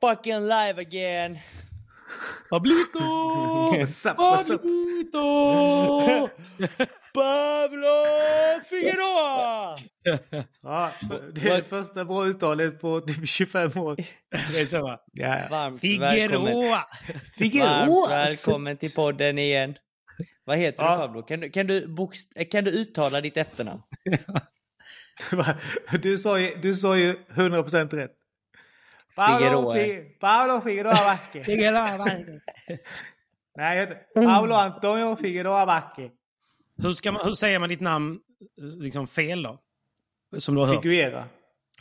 Fucking live again! Pablito! Pablito! Pablo Figueroa! Ja, det är det första bra uttalet på typ 25 år. Det är så va? Ja, ja. Varmt välkommen, Figueroa! varmt Figueroa! välkommen till podden igen. Vad heter Ja. du Pablo? Kan du, kan, du bokst- kan du uttala ditt efternamn? Du sa ju, du sa ju 100% rätt. Paolo, Figueroa. Fi- Paolo Figueroa Backe. Figueroa! Nej, heter Paolo Antonio Figueroa Backe. Hur, ska man, hur säger man ditt namn liksom fel då? Som du har hört. Figuera.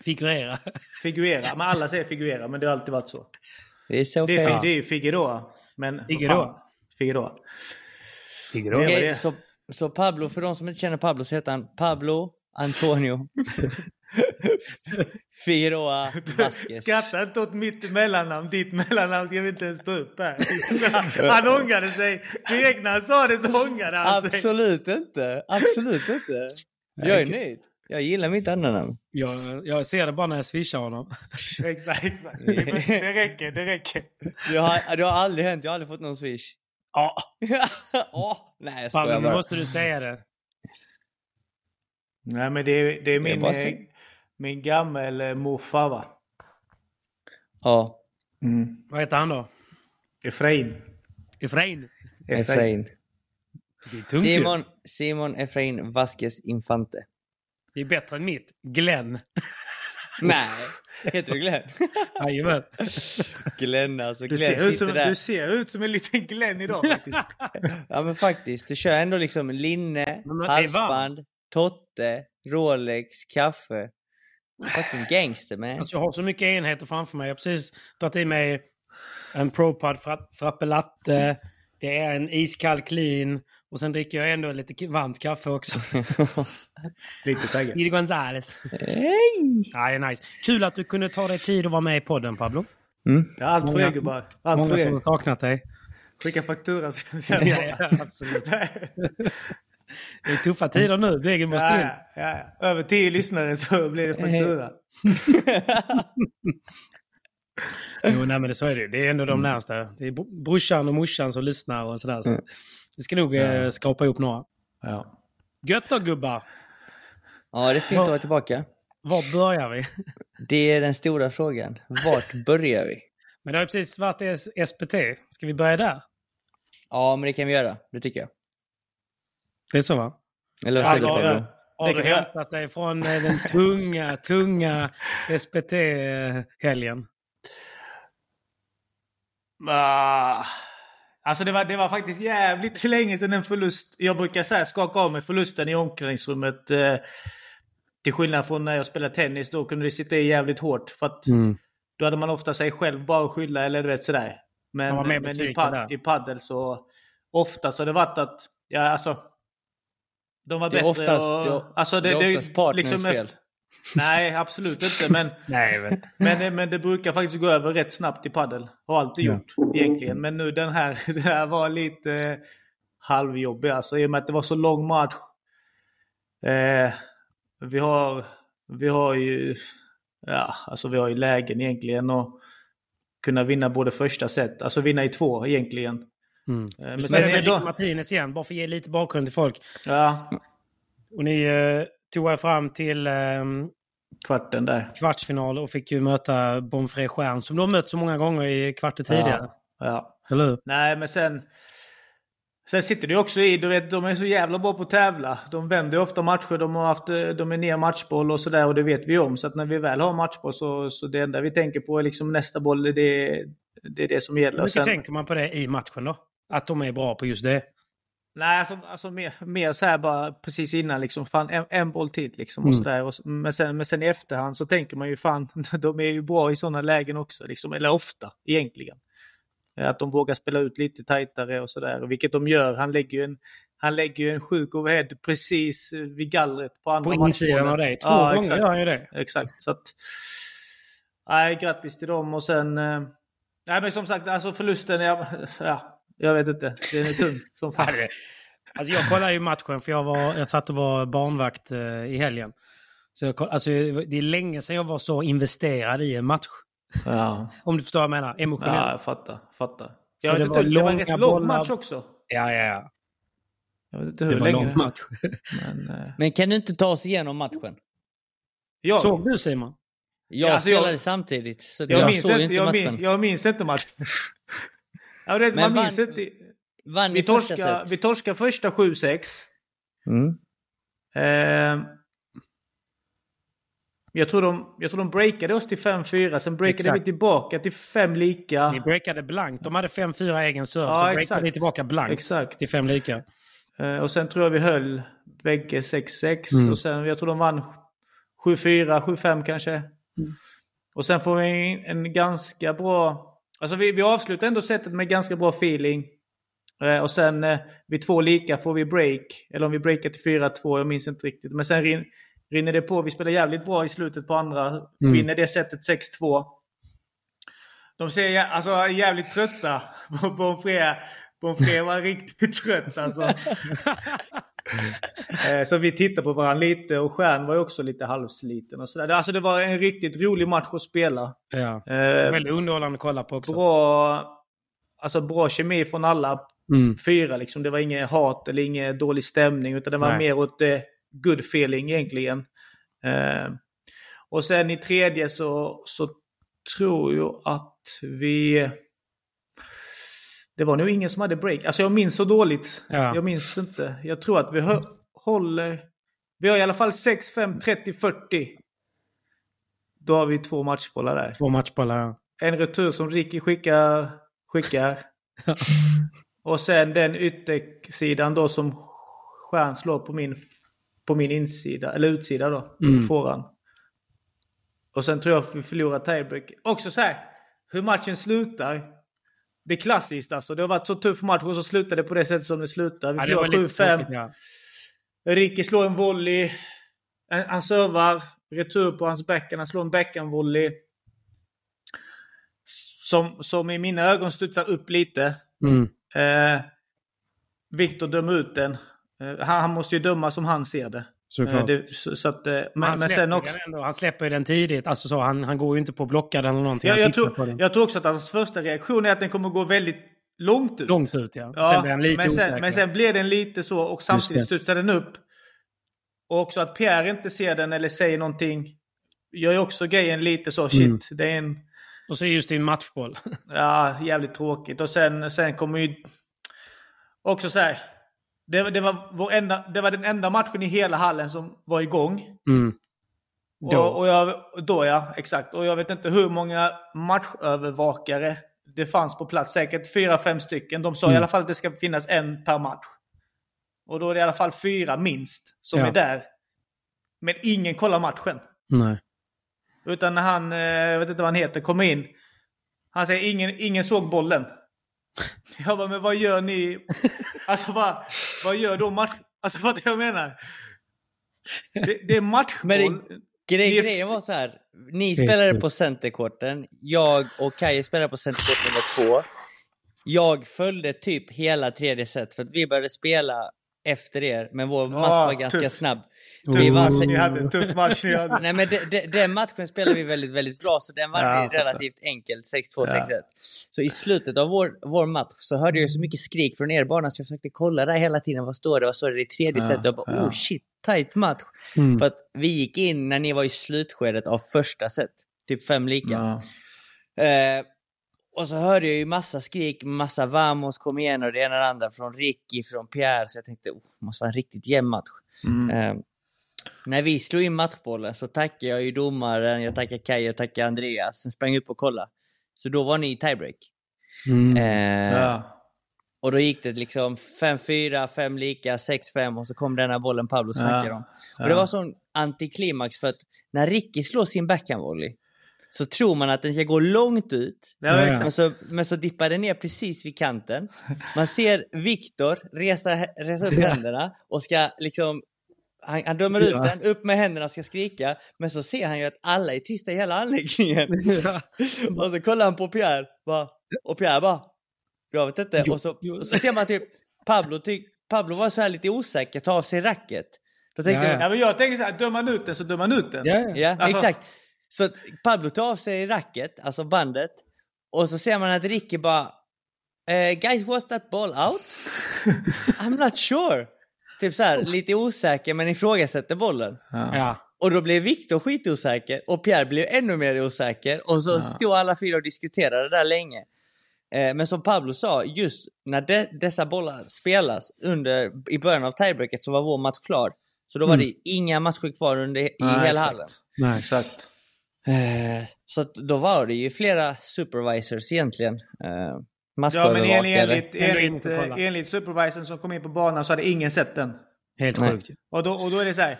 Figurera. Figuera. Men alla säger Figuera, men det har alltid varit så. Det är så Det är, det är ju Figueroa. Men Figueroa. Figueroa. Figueroa. Det. så, så Pablo, för de som inte känner Pablo så heter han Pablo Antonio Figueroa Vasquez. Skratta inte åt mitt mellannamn. Ditt mellannamn ska vi inte ens ta upp här. Han ångrade sig. Direkt när han sa det så ångrade han sig. Absolut inte. Absolut inte. Jag är nöjd. Jag gillar mitt andra namn. Jag, jag ser det bara när jag swishar honom. Exakt, exakt. Det räcker, det räcker. Det har, det har aldrig hänt. Jag har aldrig fått någon swish. Ja, Åh, nej jag skojar Pablo, nu bara. måste du säga det. Nej men det är, det är min, bara min gammel morfar va? Ja, Vad heter han då? Efrain? Efrain. Ju. Simon, Simon Efrain Vasquez Infante. Det är bättre än mitt. Glenn. Nej, heter du Glenn? Jajamän. Glenn alltså. Du Glenn ser, ut som, där. du ser ut som en liten Glenn idag faktiskt. Ja men faktiskt. Du kör ändå liksom linne, halsband, totte, Rolex, kaffe. Fucking gangster man. Alltså, jag har så mycket enheter framför mig. Jag har precis dragit i mig en ProPod fra- frappe latte. Det är en iskall clean. Och sen dricker jag ändå lite varmt kaffe också. Lite taggad. Gide Gonzales. Hej! Ja, det är nice. Kul att du kunde ta dig tid att vara med i podden, Pablo. Ja, allt för er gubbar. Allt Många för som har saknat dig. Skicka faktura sen. Ja, absolut. Det är tuffa tider nu. Degen måste in. Ja, ja, ja. Över tio lyssnare så blir det faktura. Jo, nej, men det, så är det. Det är ändå de närmsta. Det är br- brorsan och morsan som lyssnar och sådär. Så vi ska nog eh, skapa ihop några. Ja. Gött då gubbar! Ja, det är fint att vara tillbaka. Var börjar vi? Det är den stora frågan. Vart börjar vi? Men det har ju precis varit SPT. Ska vi börja där? Ja, men det kan vi göra. Det tycker jag. Det är så va? Eller vad säger du ja. Har Det du hämtat dig från eh, den tunga, tunga SPT-helgen? Alltså det var, det var faktiskt jävligt länge sedan en förlust. Jag brukar säga skaka av mig förlusten i omklädningsrummet. Eh, till skillnad från när jag spelade tennis. Då kunde det sitta i jävligt hårt. För att då hade man ofta sig själv bara att skylla eller du vet sådär. Men, men i, pad, där. i paddel så ofta så har det varit att, ja alltså. De var Det är bättre oftast, och, det, alltså det, är oftast partners liksom fel. Nej, absolut inte. Men, Nej, men... men, men det brukar faktiskt gå över rätt snabbt i paddel. Har alltid Ja. gjort egentligen. Men nu den här, det här var lite eh, halvjobbig alltså. I och med att det var så lång match. Eh, vi har, vi har ju, ja, alltså vi har ju lägen egentligen och kunna vinna både första set, alltså vinna i två egentligen. Mm. Eh, Men sen är då, Martinez igen, bara för att ge lite bakgrund till folk. ja, Och ni eh, tog er fram till eh, kvarten där. kvartsfinal och fick ju möta Bonfré Stjärn som du har mött så många gånger i kvarter tidigare. Ja, ja. Eller hur? Nej, men sen... Sen sitter det också i, du vet, de är så jävla bra på att tävla. De vänder ju ofta matcher, de har haft, eh, de är ner matchboll och sådär och det vet vi om. Så att när vi väl har matchboll så, så det enda vi tänker på är liksom nästa boll, det, det är det som gäller. Hur mycket sen, tänker man på det i matchen då? Att de är bra på just det? nej, alltså, alltså mer, mer så här bara precis innan liksom, fan en, en boll till liksom och Mm. sådär. Och, men, sen, men sen i efterhand så tänker man ju fan, de är ju bra i sådana lägen också liksom, eller ofta egentligen. Att de vågar spela ut lite tajtare och sådär, vilket de gör. Han lägger ju en, han lägger ju en sjuk overhead precis eh, vid gallret på andra På insidan av dig? Två Ja, gånger exakt. gör han ju det. Exakt. Så att, nej, grattis till dem och sen... Eh, nej, men som sagt, alltså förlusten, ja, ja, jag vet inte. Den är tung som fan. Ja, det- Alltså jag kollade ju matchen för jag, var, jag satt och var barnvakt eh, i helgen. Så jag, alltså, det är länge sedan jag var så investerad i en match. Ja, Om du förstår vad jag menar. Emotionellt. ja Ja, jag fattar. fattar. Jag vet det inte, var det var en rätt lång match också. ja, ja. Jag vet inte Det hur var en länge. lång match. Men, eh, Men kan du inte ta oss igenom matchen? jag, Såg du Simon? Jag alltså, jag- spelade samtidigt, så jag, jag, minns såg inte, inte jag, matchen. min, jag minns inte matchen. ja, det, man minns inte. Vi set. vi torskar första 7-6. Mm. Eh, jag, tror de, jag tror de breakade oss till 5-4, sen breakade Exakt. vi tillbaka till 5 lika. Ni breakade blankt. De hade 5-4 egen serve, Ja, så breakade exakt. ni tillbaka blankt Exakt. till fem lika. Eh, och sen tror jag vi höll bägge 6-6 Mm. och sen jag tror de vann 7-4, 7-5 kanske. Mm. Och sen får vi en ganska bra... Alltså vi, vi avslutar ändå setet med ganska bra feeling. Eh, och sen eh, vid två lika får vi break. Eller om vi breakar till 4-2, jag minns inte riktigt. Men sen rin, rinner det på. Vi spelar jävligt bra i slutet på andra. Mm. Vinner det setet 6-2. De ser alltså, jävligt trötta. Bonfré, Bonfré var riktigt trött alltså. Eh, Så vi tittade på varandra lite och Stjärn var ju också lite halvsliten och sådär. Alltså det var en riktigt rolig match att spela. Ja. Eh, Väldigt underhållande att kolla på också. bra, alltså bra kemi från alla Mm. fyra. Liksom. Det var inget hat eller ingen dålig stämning utan det var Nej. mer åt eh, good feeling egentligen. Eh, och sen i tredje så, så tror jag att vi... Det var nog ingen som hade break. Alltså jag minns så dåligt. Ja. Jag minns inte. Jag tror att vi hö- håller... Vi har i alla fall 6, 5, 30, 40. Då har vi två matchbollar där. Två matchbollar, ja. En retur som Ricky skickar. skickar. och sen den yttersidan då som Stjärn slår på min, på min insida, eller utsida då. Mm. På fåran. Och sen tror jag att vi förlorar tiebreak. Också så här, hur matchen slutar. Det är klassiskt alltså. Det har varit så tuff match och så slutar det på det sättet som det slutar. Vi ja förlorar lite 7-5. tråkigt, ja. Ricky slår en volley. Han han servar. Retur på hans backhand. Han slår en backhandvolley. Som, som i mina ögon studsar upp lite. Mm. Eh, Viktor dömer ut den. Eh, han, han måste ju döma som han ser det. Såklart. Eh, det så, så att, eh, men, han, men släpper sen också... den ändå, han släpper ju den tidigt. Alltså så, han, han går ju inte på blockad eller någonting. Jag, han jag, tror, den. jag tror också att hans första reaktion är att den kommer gå väldigt långt ut. Långt ut ja. Ja, sen blir han lite men, sen, men sen blir den lite så och samtidigt studsar den upp. Och också att Pierre inte ser den eller säger någonting. Gör ju också grejen lite så, shit, Mm. det är en Och så just i en matchboll. ja, jävligt tråkigt. Och sen, sen kommer ju också så här. Det, det, var enda, det var den enda matchen i hela hallen som var igång. Mm. Då. Och, och jag, då ja, exakt. Och jag vet inte hur många matchövervakare det fanns på plats. Säkert fyra, fem stycken. De sa i Mm. alla fall att det ska finnas en per match. Och då är det i alla fall fyra minst som Ja. är där. Men ingen kollar matchen. Nej. Utan när han, eh, jag vet inte vad han heter, kommer in. Han säger ingen, ingen såg bollen. Jag bara, men vad gör ni? Alltså vad, vad gör då match, Alltså vad jag menar? Det, det är matchboll. Men det, grej, är- grejen var så här. Ni spelade på centerkorten. Jag och Kaj spelade på centerkort nummer två. Jag följde typ hela tredje set för att vi började spela efter er. Men vår match Ja, var ganska tufft. snabb. Vi vann, Ni hade en tuff match. Ni hade. Nej men de, de, den matchen spelade vi väldigt, väldigt bra så den vann Ja, relativt enkelt 6-2, Ja. 6-1. Så i slutet av vår, vår match så hörde jag så mycket skrik från er bana så jag försökte kolla där hela tiden. Vad står det? Vad står det i tredje Ja, set? Jag bara ja. oh shit, tight match. Mm. För att vi gick in när ni var i slutskedet av första set. Typ fem lika. Ja. Eh, och så hörde jag ju massa skrik, massa vamos, kom igen och det ena och det andra från Ricky, från Pierre. Så jag tänkte, oh, det måste vara en riktigt jämn match. Mm. Eh, när vi slog in matchbollen så tackade jag ju domaren, jag tackar Kaj, jag tackar Andreas. Sen sprang jag upp och kollade. Så då var ni i tiebreak. Mm. Eh, Ja. Och då gick det liksom 5-4, 5 lika, 6-5 och så kom denna bollen Pablo snackade Ja. om. Och det var sån antiklimax för att när Ricky slår sin backhandvolley så tror man att den ska gå långt ut. Ja, Ja. Men så, men så dippar den ner precis vid kanten. Man ser Viktor resa, resa upp händerna och ska liksom han, han dömer ut den, upp med händerna och ska skrika. Men så ser han ju att alla är tysta i hela anläggningen. Ja. Och så kollar han på Pierre bara, och Pierre bara, jag vet inte. Jo, Och så, och så ser man typ Pablo, ty, Pablo var så här lite osäker, ta av sig racket. Då tänkte Ja, jag, Ja, men jag tänker så här, dömer man ut den så dömer man ut den. Ja, ja. Ja, Alltså- exakt. Så Pablo tar av sig racket, alltså bandet. Och så ser man att Ricky bara eh, Guys, was that ball out? I'm not sure. Typ så här, lite osäker men ifrågasätter bollen. Ja. Och då blev Viktor skitosäker och Pierre blev ännu mer osäker. Och så Ja. stod alla fyra och diskuterade där länge. Eh, men som Pablo sa, just när de, dessa bollar spelas under, i början av tiebreaket så var vår match klar. Så då var Mm. det inga matcher kvar under, i Nej, hela exakt. hallen. Nej. Exakt. Eh, så att då var det ju flera supervisors egentligen. Eh, Ja, men enligt, enligt, enligt, eh, enligt supervisorn som kom in på banan så hade ingen sett den. Helt Nej. sjukt ju. Och då, och då är det så här.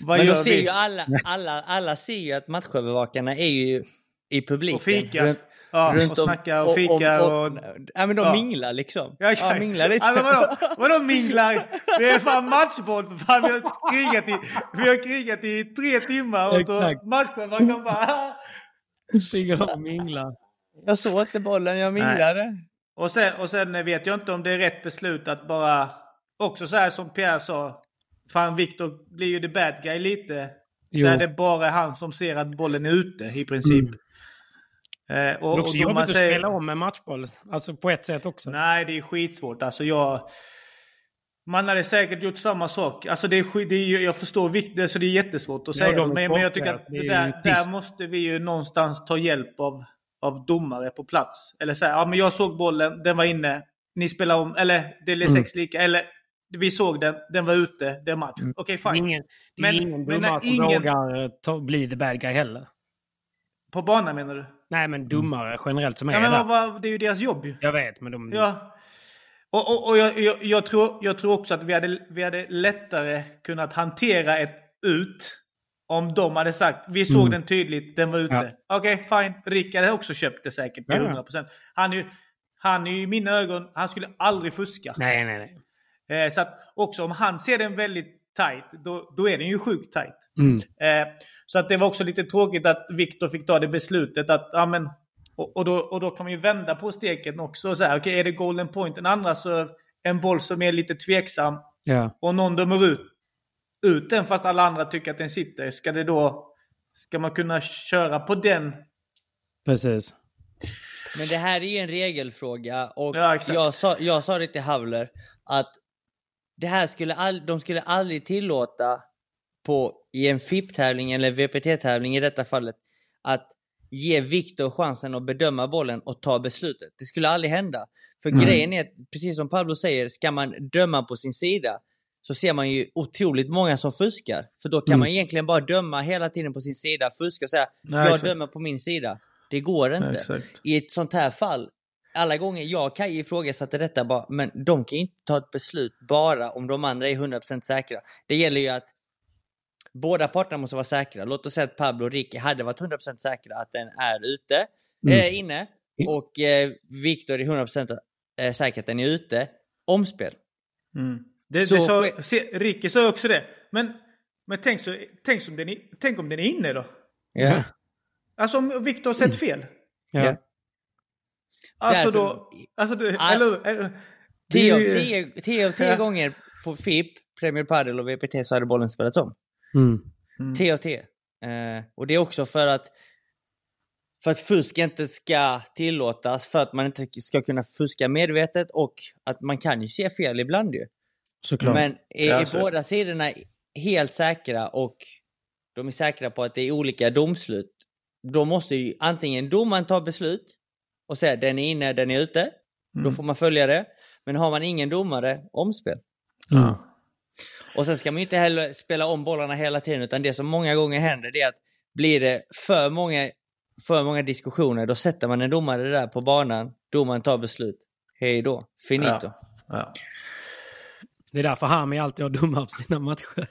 Vad Men då gör ser vi? ju alla, alla, alla ser ju att matchövervakarna är ju i publiken. Och fika. Runt- Ja, runt och om- snacka och fika och... Ja men de Ja. minglar liksom. Ja. Ja, minglar lite. Alltså, vadå, vadå minglar? Det är fan matchboll för fan. Vi har krigat i, vi har krigat i tre timmar och kan bara... Springer och minglar. Jag såg inte bollen, jag minglade. Och sen, och sen vet jag inte om det är rätt beslut att bara... Också så här som Pierre sa. Fan, Viktor blir ju the bad guy lite. Jo. Där det bara är han som ser att bollen är ute i princip. Mm. Eh, Det och, är också och jobbigt att säger- spela om med matchboll. Alltså på ett sätt också. Nej, det är skitsvårt. Alltså jag... Man hade säkert gjort samma sak. Alltså det är, skit- det är jag förstår vikten, så det är jättesvårt att Ja, säga. de är men, men jag tycker att Det är det där, där måste vi ju någonstans ta hjälp av, av domare på plats. Eller säga, ja men jag såg bollen, den var inne. Ni spelar om, eller det är Mm. sex lika. Eller vi såg den, den var ute, det är match. Mm. Okej, är fine. ingen, det är Men- ingen domare som ingen- vågar eh, ta, bli the bad guy heller. På banan menar du? Nej, men domare generellt som är Ja, men där. vad, det är ju deras jobb ju. Jag vet, men de... Ja. Och, och, och jag, jag, jag, tror, jag tror också att vi hade, vi hade lättare kunnat hantera ett ut om de hade sagt vi såg Mm. den tydligt, den var ute. Ja. Okej, fine. Rickard hade också köpt det säkert till Ja, ja. 100%. Han är ju, han är i mina ögon, han skulle aldrig fuska. Nej, nej, nej. Eh, så att också om han ser den väldigt tight, då, då är den ju sjukt tight. Mm. Eh, så att det var också lite tråkigt att Viktor fick ta det beslutet att, ja men, och, och, då, och då kan man ju vända på steken också och säga, okej är det golden point den andra så en boll som är lite tveksam Ja. och någon dömer ut, ut den fast alla andra tycker att den sitter. Ska det då, ska man kunna köra på den? Precis. Men det här är ju en regelfråga och Ja, jag, sa, jag sa det till Havler att det här skulle all, de skulle aldrig tillåta på, i en FIP-tävling eller VPT-tävling i detta fallet att ge Viktor chansen att bedöma bollen och ta beslutet. Det skulle aldrig hända. För Mm. grejen är, att, precis som Pablo säger, ska man döma på sin sida så ser man ju otroligt många som fuskar. För då kan Mm. man egentligen bara döma hela tiden på sin sida, fuska och säga Nej, jag exakt. dömer på min sida. Det går inte exakt. i ett sånt här fall, alla gånger jag och Kaj ifrågasatte detta bara, men de kan ju inte ta ett beslut bara om de andra är 100% säkra. Det gäller ju att båda parterna måste vara säkra. Låt oss säga att Pablo och Ricky hade varit 100% säkra att den är ute, Mm. eh, inne, och eh, Viktor är 100% eh, säker att den är ute. Omspel. Mm. Det, Så det sa, se, Ricky sa också det. Men, men tänk, så, tänk, som den, är- tänk om den är inne då? Ja. Alltså om Viktor har sett fel? Ja. Ja. Alltså Därför- då... Alltså du, eller, eller, det 10 är av ju- 10, 10 av 10 Ja. gånger på FIP, Premier Padel och VPT så hade bollen spelats om. Mm. 10 av 10. Eh, och det är också för att för att fusk inte ska tillåtas, för att man inte ska kunna fuska medvetet och att man kan ju se fel ibland ju. Såklart. Men är, är båda sidorna helt säkra och de är säkra på att det är olika domslut, då måste ju antingen domaren ta beslut och säga den är inne, den är ute. Då Mm. får man följa det. Men har man ingen domare, omspel. Mm. Och sen ska man ju inte heller spela om bollarna hela tiden, utan det som många gånger händer det är att blir det för många, för många diskussioner, då sätter man en domare där på banan, domaren tar beslut. Hej då, finito. Ja. Ja. Det är därför Hami alltid har domar på sina matcher.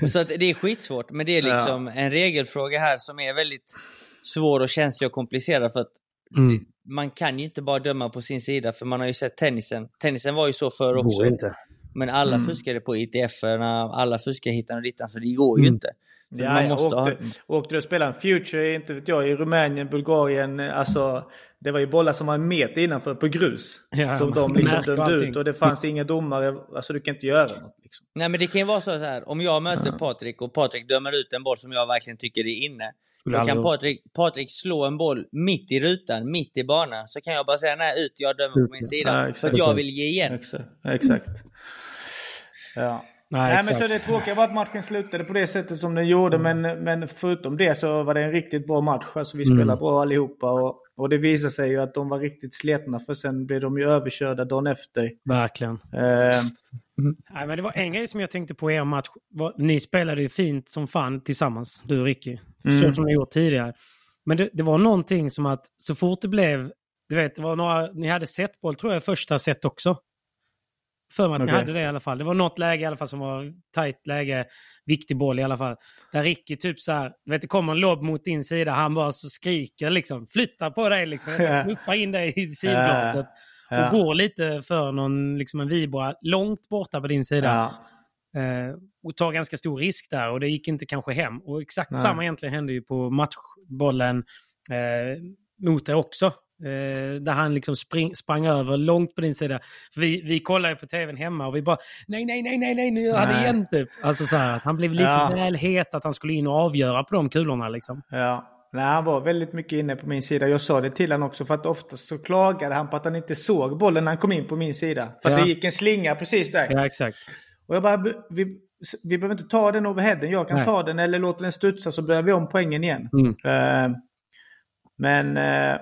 Så att det är skitsvårt, men det är liksom en regelfråga här som är väldigt svår och känslig och komplicerad för att Mm. man kan ju inte bara döma på sin sida för man har ju sett tennisen. Tennisen var ju så förr också. Går inte. Men alla Mm. fuskade på ITF-erna, alla fuskade hitan och ditan, så det går ju Mm. inte. Ja, man jag måste åkte, åkte du och spelade en Future, inte vet jag, i Rumänien, Bulgarien. Alltså, det var ju bollar som var en meter innanför på grus. Ja, som de liksom dömde ut. Och det fanns inga domare. Alltså du kan inte göra något. Liksom. Nej men det kan ju vara så här, om jag möter Patrik och Patrik dömer ut en boll som jag verkligen tycker är inne. Då kan. Patrik, Patrik slå en boll mitt i rutan, mitt i banan. Så kan jag bara säga nej, ut, jag dömer på min sida. Ja, för att jag vill ge igen. Exakt. Exakt. Ja. Nej, Nej, men så det tråkiga var att matchen slutade på det sättet som den gjorde. Men, men förutom det så var det en riktigt bra match. Alltså vi Mm. spelade bra allihopa. Och, och det visade sig ju att de var riktigt sletna. För sen blev de ju överkörda dagen efter. Verkligen. Eh, Nej, men det var en grej som jag tänkte på i er match. Var, ni spelade ju fint som fan tillsammans, du och Ricky. Så som ni gjort tidigare. Men det, det var någonting som att så fort det blev... Du vet, det var några, ni hade setboll tror jag första set också. För mig att ni Okej. hade det i alla fall. Det var något läge i alla fall som var tajt läge, viktig boll i alla fall. Där Ricky typ så här, vet det kommer en lobb mot din sida, han bara så skriker liksom, flytta på dig liksom, knuffa in dig i sidglaset. Ja. Och går lite för någon, liksom en vibra långt borta på din sida. ja. Eh, och tar ganska stor risk där och det gick inte kanske hem. Och exakt Nej. samma egentligen hände ju på matchbollen eh, mot er också. Eh, där han liksom spring, sprang över långt på din sida. För vi, vi kollade på tvn hemma och vi bara nej, nej, nej, nej, nej, nu gör han igen typ. Alltså så här, att han blev lite Ja. väl het att han skulle in och avgöra på de kulorna liksom. Ja. Nej, han var väldigt mycket inne på min sida. Jag sa det till honom också för att oftast så klagade han på att han inte såg bollen när han kom in på min sida. För att Ja. det gick en slinga precis där. Ja, exakt. Och jag bara, vi, vi behöver inte ta den overheaden. Jag kan Nej. ta den eller låta den studsa så börjar vi om poängen igen. Mm. Eh, men eh,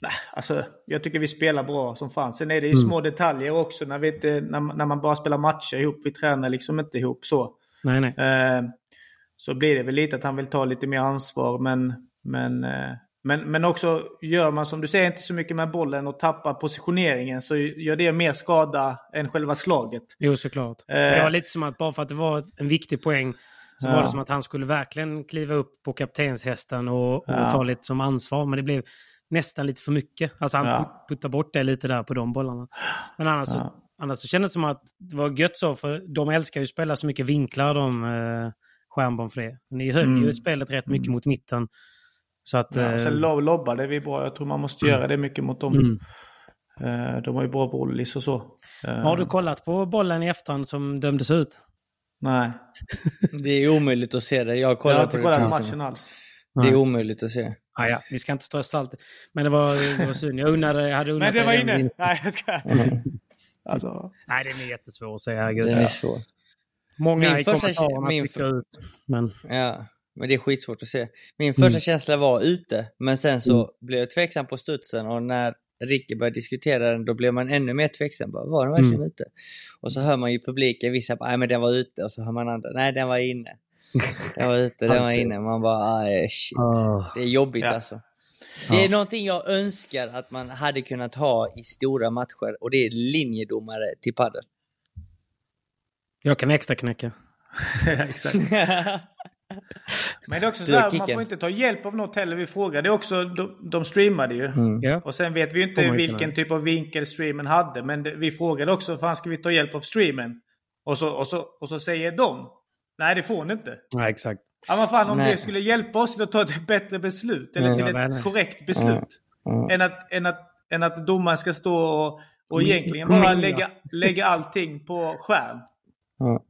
nej, alltså, jag tycker vi spelar bra som fan. Sen är det ju Mm. små detaljer också när, vi inte, när, när man bara spelar matcher ihop. Vi tränar liksom inte ihop så. Nej, nej. Eh, så blir det väl lite att han vill ta lite mer ansvar. Men, men, eh, men, men också gör man som du säger inte så mycket med bollen och tappar positioneringen så gör det mer skada än själva slaget. Jo, såklart. Eh. Det var lite som att bara för att det var en viktig poäng så Ja. var det som att han skulle verkligen kliva upp på kaptenshästen och, och Ja. ta lite som ansvar. Men det blev nästan lite för mycket. Alltså han Ja. put- puttade bort det lite där på de bollarna. Men annars, så, Ja. annars så kändes det som att det var gött så, för de älskar ju att spela så mycket vinklar de eh, Stjernborn för det. Ni höll Mm. ju spelet rätt mycket mot mitten. Så att... Ja, eh, sen lob- lobbade vi bra. Jag tror man måste göra det mycket mot dem. Mm. Eh, de har ju bra volleys och så. Eh, har du kollat på bollen i efterhand som dömdes ut? Nej. Det är omöjligt att se det. Jag har Jag kollat har på inte kollat reprisen. matchen alls. Det är omöjligt att se. Ah, ja, vi ska inte strö salt. Men det var, det var synd. Jag unnade, jag hade unnat Nej, det var inne. Nej, jag ska... Alltså... Nej, den är jättesvår att säga. Herregud. Den är svår. Många Min i första- kommentarerna min tycker ut. Men Ja, men det är skitsvårt att se. Min första Mm. känsla var ute, men sen så blev jag tveksam på studsen och när Ricky började diskutera den, då blev man ännu mer tveksam. Bara, var den verkligen Mm. ute? Och så hör man ju publiken, vissa bara, nej men den var ute, och så hör man andra, nej den var inne. Den var ute, den var inne. Man bara, aj shit. Ah. Det är jobbigt Ja. alltså. Det är någonting jag önskar att man hade kunnat ha i stora matcher och det är linjedomare till padel. jag kan extra knäcka. Exakt. Men det är också så här, man får inte ta hjälp av något heller. Vi frågade också, de, de streamade ju. Ja. Och sen vet vi inte inte vilken med. typ av vinkel streamen hade. Men det, vi frågade också, fan ska vi ta hjälp av streamen? Och så, och så, och så säger de, nej det får ni inte. Nej, exakt. Ja men fan om Nej. det skulle hjälpa oss till att ta ett bättre beslut. Eller till Ja, ett nej, nej. korrekt beslut. Än, att, än, att, än att domaren ska stå och, och Mm. egentligen bara Mm. lägga, lägga allting på skärm. Ja.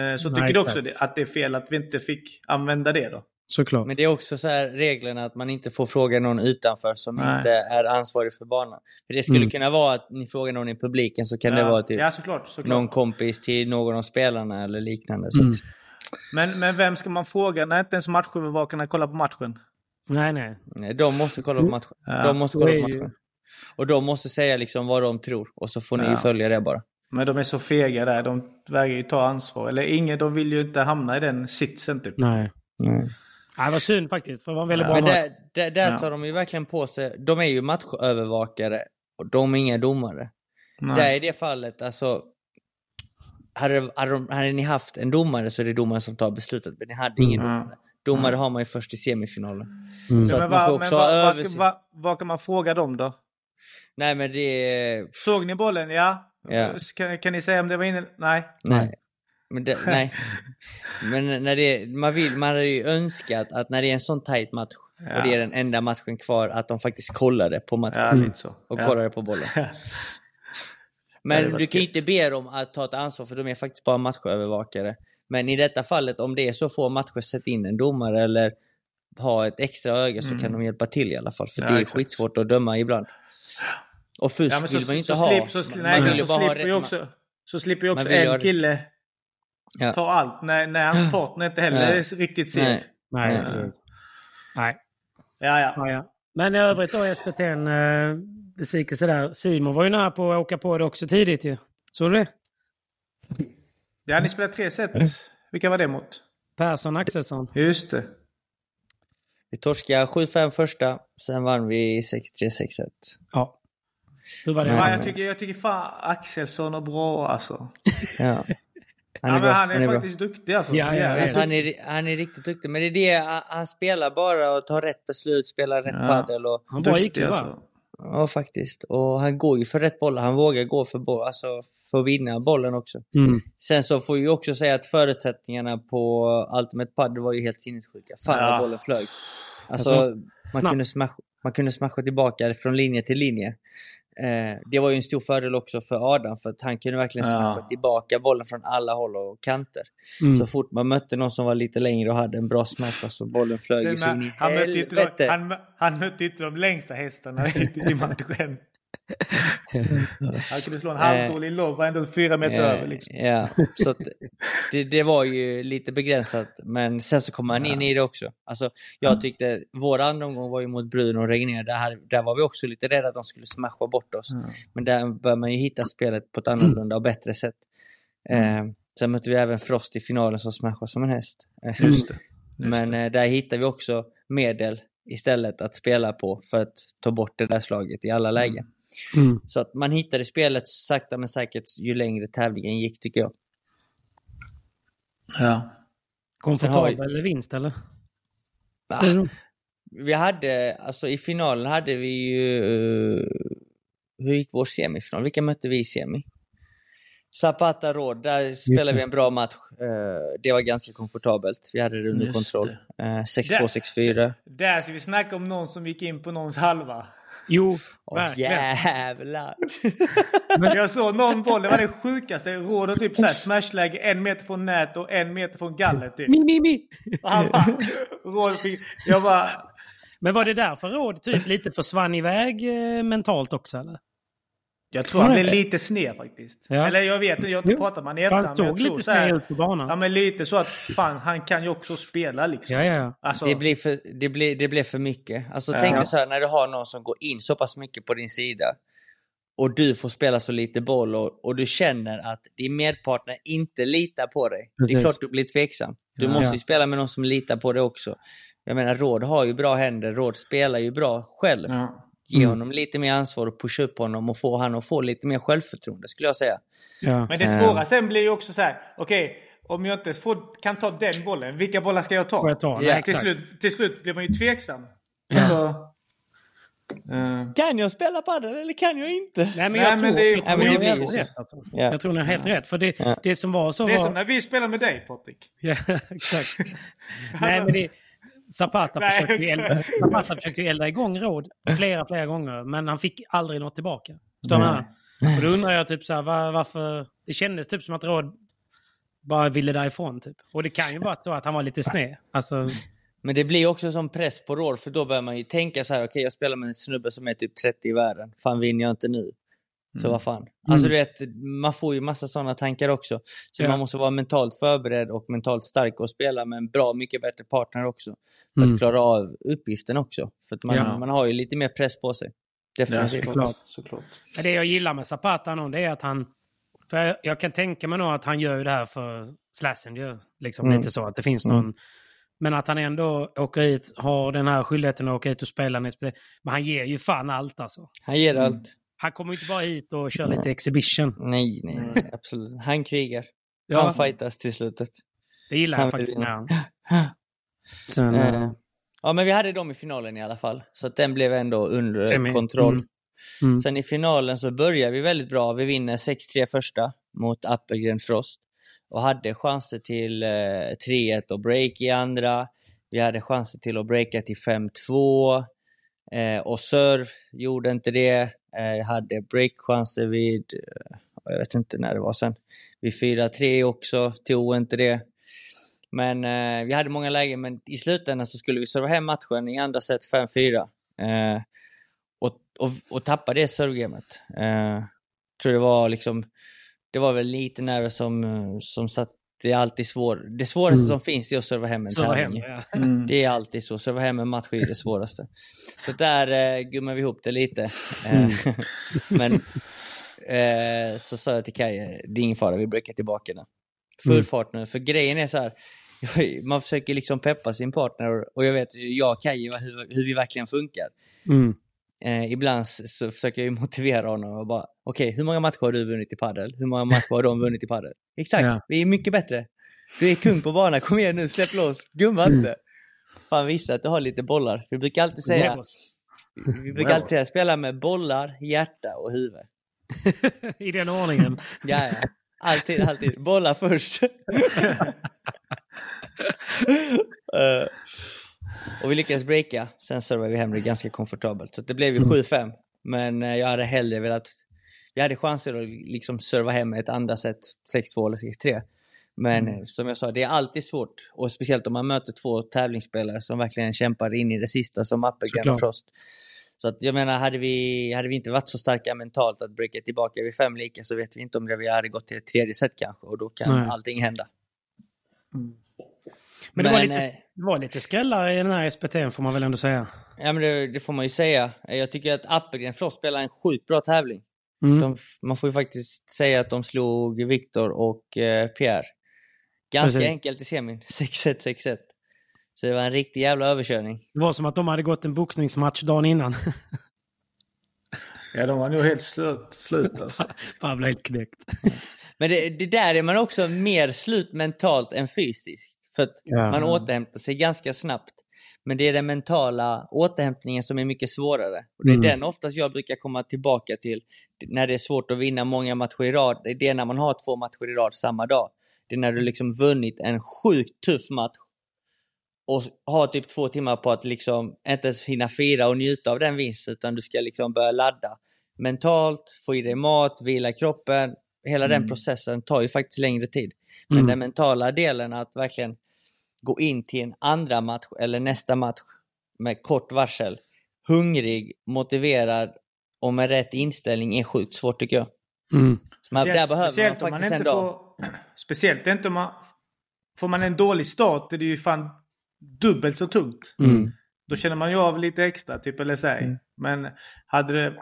Eh, Så Nej, tycker du också det, att det är fel att vi inte fick använda det då? Såklart. Men det är också så här reglerna att man inte får fråga någon utanför som Nej. inte är ansvarig för banan. För det skulle Mm. kunna vara att ni frågar någon i publiken så kan det vara typ ja såklart. såklart. någon kompis till någon av spelarna eller liknande. Så Mm. Men, men vem ska man fråga när inte ens matchövervakarna kollar på matchen? Nej, nej. nej, de måste kolla på matchen. Ja. De måste kolla på ju- matchen. Och de måste säga liksom vad de tror och så får ni Ja. följa det bara. Men de är så fega där. De vägrar ju ta ansvar. Eller ingen, de vill ju inte hamna i den sitsen typ. Nej. Mm. Nej, det var synd faktiskt. För det var väldigt bra Men där, där, där Ja. tar de ju verkligen på sig, de är ju matchövervakare och de är inga domare. Nej. Där i det fallet, alltså hade, hade, de, hade ni haft en domare så är det domaren som tar beslutet, men ni hade ingen Mm. domare. Domare har man ju först i semifinalen. Mm. Så men att man vad- får men också vad- ha vad ska- översikt. vad- kan man fråga dem då? Nej men det. Såg ni bollen? Ja. Ja. Kan, kan ni säga om det var inne? Nej. Nej. Men det, nej. Men när det, man, vill, man hade ju önskat att när det är en sån tight match Ja. och det är den enda matchen kvar, att de faktiskt kollade på matchen. Ja, så. och ja. kollade på bollen. Men du kan ju inte be dem att ta ett ansvar för de är faktiskt bara matchövervakare. Men i detta fallet, om det är så få matcher, sätt in en domare eller ha ett extra öga så kan de hjälpa till i alla fall. För Mm. Ja, det är exakt. skitsvårt att döma ibland. Och fusk Ja, men så, vill man ju inte så, ha. Slip, så, Man nej, ha slipper ju också, så slipper ju också en kille Ja. ta allt när, när hans partner inte heller Ja. är riktigt ser. Nej. Nej, Ja. precis. Nej. Ja, ja. Ja, ja. Men i övrigt då SPT, en besvikelse där. Simon var ju nära på att åka på det också tidigt ju. Såg du det? Ja, ni spelar tre set. Vilka var det mot? Persson Axelsson. Just det. Vi torskade 7-5 första, sen vann vi 6-3, 6-1. Ja. Hur var det? Nej. Ja, men- jag, tycker, jag tycker fan Axelsson är bra alltså. Ja. Han är ja, bra. men han är, han är bra. faktiskt duktig alltså. Ja, ja, ja. Alltså, han, är, han är riktigt duktig, men det är det, han, spelar bara och tar rätt beslut, spelar rätt Ja. padel och Han Duktig, va? alltså. Ja, faktiskt. Och han går ju för rätt bollar. Han vågar gå för, boll, alltså, för att vinna bollen också. Mm. Sen så får vi ju också säga att förutsättningarna på Ultimate Padel var ju helt sinnessjuka. Fan Ja. bollen flög. Alltså, Alltså, man, snabbt. kunde smash, man kunde smasha tillbaka från linje till linje. Eh, det var ju en stor fördel också för Adam för att han kunde verkligen Ja. smasha tillbaka bollen från alla håll och kanter. Mm. Så fort man mötte någon som var lite längre och hade en bra smash så bollen flög ju Sen, så in i han, mötte inte de, han, han mötte inte de längsta hästarna i matchen. Han kunde slå en halvdålig lobb, var ändå fyra meter Eh, över. Liksom. Ja, så det, det var ju lite begränsat. Men sen så kom han in i det också. Alltså, jag tyckte vår andra omgång var ju mot Bruno och Regnér. Där, där var vi också lite rädda att de skulle smasha bort oss. Men där bör man ju hitta spelet på ett annorlunda och bättre sätt. Eh, sen mötte vi även Frost i finalen som smashade som en häst. Eh, Just det. Just men eh, där hittar vi också medel istället att spela på för att ta bort det där slaget i alla lägen. Mm. Så att man hittade spelet sakta men säkert ju längre tävlingen gick tycker jag. Ja. Komfortabel vinst eller? Va? Vi hade, alltså i finalen hade vi ju... eh, hur gick vår semifinal? Vilka mötte vi i semi? Zapata Råd, där spelade vi en bra match. Eh, Det var ganska komfortabelt. Vi hade det under Just kontroll. det. Eh, 6-2, 6-4. Där ska vi snacka om någon som gick in på någons halva. Jo, Åh verkligen. jävlar! Jag såg någon boll, det var det sjukaste. Råd och typ såhär smashläge en meter från nät och en meter från galler typ. Mi, mi, mi. Och han bara, Råd fick, jag bara, Men var det därför Råd typ lite försvann iväg eh, mentalt också eller? Jag tror han blev lite sned faktiskt. Ja. Eller jag vet inte, jag har inte Jo. pratat med honom i efterhand. Han såg lite sned ut på banan. Ja men lite så att fan han kan ju också spela liksom. Ja, ja, ja. Alltså, Det blir, för, det, blir, det blir för mycket. Alltså Ja. tänk dig så här när du har någon som går in så pass mycket på din sida och du får spela så lite boll och, och du känner att din medpartner inte litar på dig. Det är Precis. klart du blir tveksam. Du Ja. måste ju Ja. spela med någon som litar på dig också. Jag menar Råd har ju bra händer, Råd spelar ju bra själv. ja. Ge Mm. honom lite mer ansvar och pusha upp honom och få han att få lite mer självförtroende skulle jag säga. ja. Men det svåra sen blir ju också så här, okej, om jag inte får, kan ta den bollen, vilka bollar ska jag ta? Jag ta? Ja, Nej, till, slut, till slut blir man ju tveksam. Alltså, eh, Kan jag spela padel eller kan jag inte? Nej, men Nej, jag men tror, det är- jag men ni det har blir helt så. rätt. Alltså. Ja. Jag tror ni har helt rätt. För det, Ja. det som var så det är var... som när vi spelar med dig Patrik. Ja, exakt. Nej, men det, Zapata, Nej, försökte elda, Zapata försökte elda igång Råd flera, flera gånger, men han fick aldrig något tillbaka. Förstår du? Och då undrar jag typ så här, var, varför... Det kändes typ som att Råd bara ville därifrån typ. Och det kan ju vara så att han var lite sned. Alltså, Men det blir också som press på Råd för då börjar man ju tänka så här, okej jag spelar med en snubbe som är typ 30 i världen. Fan vinner jag inte nu? Så vad fan. Alltså du vet, man får ju massa sådana tankar också. Så Ja. man måste vara mentalt förberedd och mentalt stark och spela med en bra, mycket bättre partner också. För Mm. att klara av uppgiften också. För att man, Ja. man har ju lite mer press på sig. Definitivt. såklart. såklart. Men Det jag gillar med Zapata nog, det är att han... För jag, jag kan tänka mig nog att han gör ju det här för Slazenger. Liksom Mm. lite så att det finns någon... Men att han ändå åker hit, har den här skyldigheten att åka hit och spela. Men han ger ju fan allt alltså. Han ger allt. Han kommer inte bara hit och kör lite exhibition. Nej, nej, nej, absolut. Han krigar. Ja, Han fightas till slutet. det gillar jag han faktiskt vill- med han. Sen, eh, Ja, men vi hade dem i finalen i alla fall. Så att den blev ändå under Semi. kontroll. Mm. Mm. Sen i finalen så börjar vi väldigt bra. Vi vinner 6-3 första mot Appelgren Frost. Och hade chanser till eh, 3-1 och break i andra. Vi hade chanser till att breaka till 5-2. Eh, och serve gjorde inte det. Eh, jag hade breakchanser vid, eh, jag vet inte när det var sen, vid 4-3 också. Tog inte det. Men eh, vi hade många lägen, men i slutändan så skulle vi serva hem matchen i andra set 5-4. Eh, och, och, och tappa det servegamet. Eh, tror det var liksom, det var väl lite nerver som, eh, som satt, det är alltid svår, det svåraste Mm. som finns är att serva hem en serva hem, ja. Det är alltid så, serva hem en match är det svåraste. Så där eh, gummar vi ihop det lite. Eh, men eh, så sa jag till Kaj, det är ingen fara, vi breakar tillbaka den. Full Mm. fart nu, för grejen är så här, man försöker liksom peppa sin partner och jag vet, jag och Kaj, hur, hur vi verkligen funkar. Mm. Eh, ibland så försöker jag ju motivera honom och bara, okej, hur många matcher har du vunnit i padel? Hur många matcher har de vunnit i padel? Exakt, Ja. vi är mycket bättre. Du är kung på banan, kom igen nu, släpp loss, gumma Mm. inte. Fan visa att du har lite bollar. Vi brukar alltid säga, vi brukar alltid säga spela med bollar, hjärta och huvud. I den ordningen. Ja, ja. Alltid, alltid. Bollar först. Eh, och vi lyckades breaka. Sen servade vi hem det ganska komfortabelt. Så det blev ju 7-5. Men eh, jag hade hellre velat... Vi hade chanser att liksom serva hem ett andra set 6-2 eller 6-3. Men eh, som jag sa, det är alltid svårt. Och speciellt om man möter två tävlingsspelare som verkligen kämpar in i det sista som Appelgren och. Frost. Så att jag menar, hade vi, hade vi inte varit så starka mentalt att breaka tillbaka vid fem lika så vet vi inte om det, vi hade gått till ett tredje set kanske och då kan Nej. allting hända. Men det var, lite, eh, det var lite skrällar i den här SPT får man väl ändå säga. Ja men det, det får man ju säga. Jag tycker att Appelgren Frost spelar en sjukt bra tävling. Mm. De, man får ju faktiskt säga att de slog Viktor och eh, Pierre. Ganska Precis. enkelt i semin. 6-1, 6-1. Så det var en riktig jävla överkörning. Det var som att de hade gått en boxningsmatch dagen innan. Ja, de var nog helt slut, slut alltså. Fan, blev helt knäckt. Men det, det där är man också mer slut mentalt än fysiskt. För att Ja. man återhämtar sig ganska snabbt. Men det är den mentala återhämtningen som är mycket svårare. Och det är Mm. den oftast jag brukar komma tillbaka till när det är svårt att vinna många matcher i rad. Det är när man har två matcher i rad samma dag. Det är när du liksom vunnit en sjukt tuff match och har typ två timmar på att liksom inte ens hinna fira och njuta av den vinsten utan du ska liksom börja ladda mentalt, få i dig mat, vila kroppen. Hela den processen tar ju faktiskt längre tid. Men Mm. den mentala delen att verkligen gå in till en andra match eller nästa match med kort varsel, hungrig, motiverad och med rätt inställning är sjukt svårt tycker jag. Mm. Men där behöver man speciellt om faktiskt en inte dag. får... Speciellt inte om man... Får man en dålig start är det ju fan dubbelt så tungt. Mm. Då känner man ju av lite extra, typ LSA. Men hade det...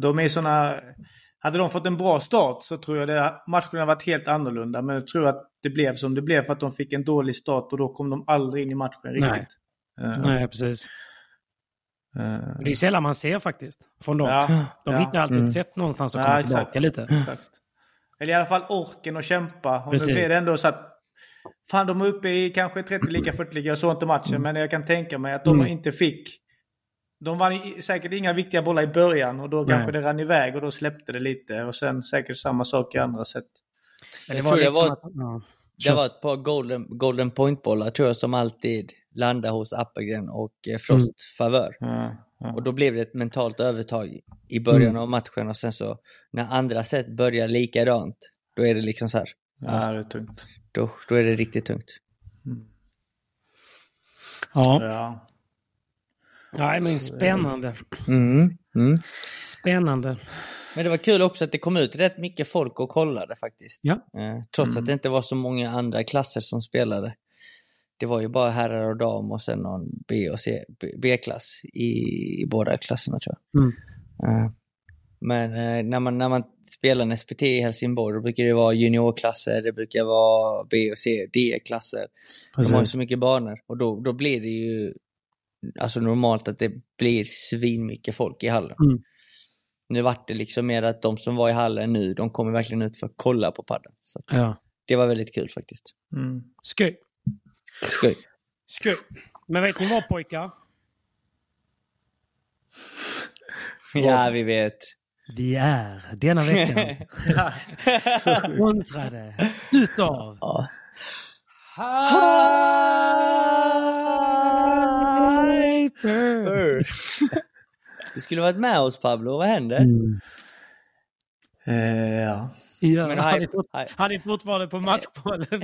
De är såna... Hade de fått en bra start så tror jag det, matchen hade varit helt annorlunda. Men jag tror att det blev som det blev för att de fick en dålig start och då kom de aldrig in i matchen riktigt. Nej. Eh, Nej, precis. eh, Det är sällan man ser faktiskt från dem. ja, De ja. hittar alltid ett sätt någonstans att Ja, komma exakt. tillbaka lite. Exakt. Eller i alla fall orken att kämpa. Och Precis. nu blir det ändå så att Fan, de är uppe i kanske 30 lika 40 lika. Jag såg inte matchen, men jag kan tänka mig att de Mm. inte fick... De vann säkert inga viktiga bollar i början och då kanske Nej. det rann iväg och då släppte det lite. Och sen säkert samma sak i andra sätt. Men Jag det var det liksom var- att, ja. Det var ett par golden, golden point-bollar tror jag som alltid landade hos Appelgren och eh, Frost Mm. favör. Ja, ja. Och då blev det ett mentalt övertag i början Mm. av matchen och sen så när andra set börjar likadant, då är det liksom så här. ja, det är tungt. Då, då är det riktigt tungt. ja. Ja. Nej, men spännande. Mm. Mm. Spännande. Men det var kul också att det kom ut rätt mycket folk och kollade faktiskt. Ja. Eh, trots att det inte var så många andra klasser som spelade. Det var ju bara herrar och dam och sen någon B och C, B-klass i, i båda klasserna tror jag. Mm. Eh, men eh, när, man, när man spelar en SPT i Helsingborg då brukar det vara juniorklasser, det brukar vara B och C, D-klasser. De har ju så mycket banor och då, då blir det ju alltså normalt att det blir svinmycket folk i hallen. Mm. Nu vart det liksom mer att de som var i hallen nu, de kommer verkligen ut för att kolla på padden. Så att Ja. det var väldigt kul faktiskt. Mm. Skoj. Skoj. Skoj. Men vet ni vad pojkar? Ja, vi vet. Vi är denna veckan sponsrade utav Ja. Hyper. Du skulle varit med oss Pablo, vad händer? Mm. Eh, ja. Ja, Men han, är fort, han är fortfarande på matchbollen.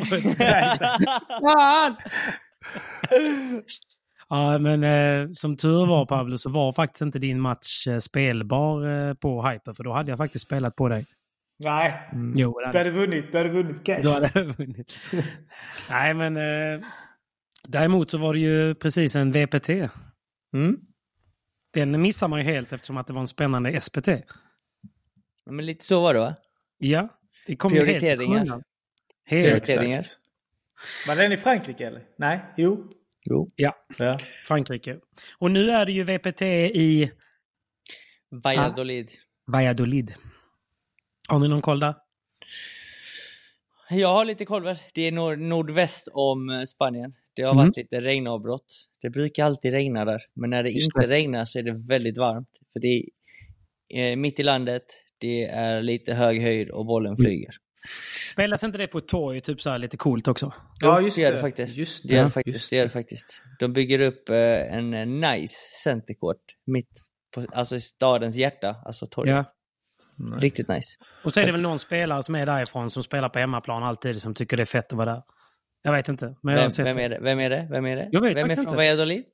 Fan! ja, men eh, som tur var Pablo så var faktiskt inte din match eh, spelbar eh, på Hyper för då hade jag faktiskt spelat på dig. Nej, Jo, det du hade, hade vunnit. Du hade vunnit cash. då hade vunnit. Nej, men eh, däremot så var det ju precis en VPT. Mm. Den missar man ju helt eftersom att det var en spännande SPT. Men lite så var det va? Ja, det kom helt Prioriteringar. skymundan. Helt. Prioriteringar. Exakt. Var den i Frankrike eller? Nej? Jo. Jo. Ja, Ja. Frankrike. Och nu är det ju VPT i Valladolid. Valladolid. Har ni någon koll där? Jag har lite koll. Det är nord nordväst om eh, Spanien. Det har Mm. varit lite regnavbrott. Det brukar alltid regna där. Men när det Just inte det. regnar så är det väldigt varmt. För det är eh, mitt i landet, det är lite hög höjd och bollen Mm. flyger. Spelas inte det på ett torg, typ så här lite coolt också? Ja, just det gör det det. faktiskt. Just det, gör det. det faktiskt. Just Det gör det faktiskt. De bygger upp eh, en eh, nice centercourt mitt på, alltså i stadens hjärta, alltså torget. Ja. Riktigt nice. Och så är det väl någon spelare som är därifrån som spelar på hemmaplan alltid som tycker det är fett att vara där. Jag vet inte, men jag har Vem, sett vem är det? Vem är det? Vem är det? Jag vet Vem är från inte. Valladolid?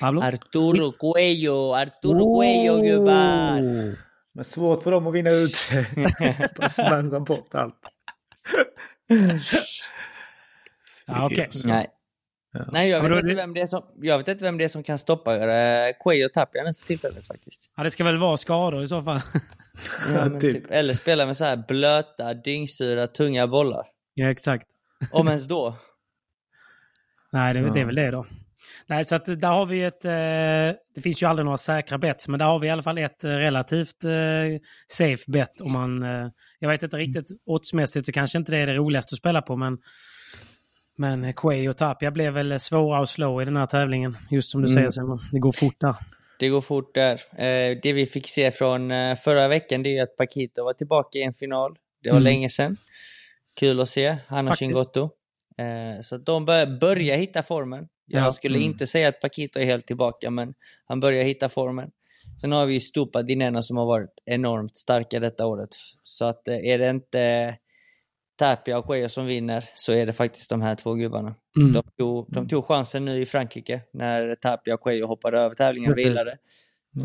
Pablo? Arturo Cuello! Arturo Cuello gubbar! Men svårt för dem att vinna ut. Bara smälla bort allt. Ja, okej. Nej. Nej, jag vet, inte vem det är som, jag vet inte vem det är som kan stoppa uh, Cuello Tapia för tillfället faktiskt. Ja, det ska väl vara skador i så fall. Ja, typ. typ. Eller spela med så här blöta, dyngsura, tunga bollar. ja, exakt. Om ens då. Nej, det, det är väl det då. Nej, så att där har vi ett... Eh, det finns ju aldrig några säkra bets, men där har vi i alla fall ett eh, relativt eh, safe bet. Om man, eh, jag vet inte riktigt, oddsmässigt så kanske inte det är det roligaste att spela på, men men Quay och Tapia blev väl svåra att slå i den här tävlingen. Just som du Mm. säger Simon, det går fort där. Det går fort där. Eh, det vi fick se från eh, förra veckan det är att Paquito var tillbaka i en final. Det var Mm. länge sedan. Kul att se, han och. Chingotto. Eh, så de bör, börjar hitta formen. Jag Ja. skulle Mm. inte säga att Paquito är helt tillbaka, men han börjar hitta formen. Sen har vi ju Stupa Dinena som har varit enormt starka detta året. Så att eh, är det inte Tapia och Cuello som vinner så är det faktiskt de här två gubbarna. Mm. De, tog, de tog chansen nu i Frankrike när Tapia och Cuello hoppade över tävlingen och vilade.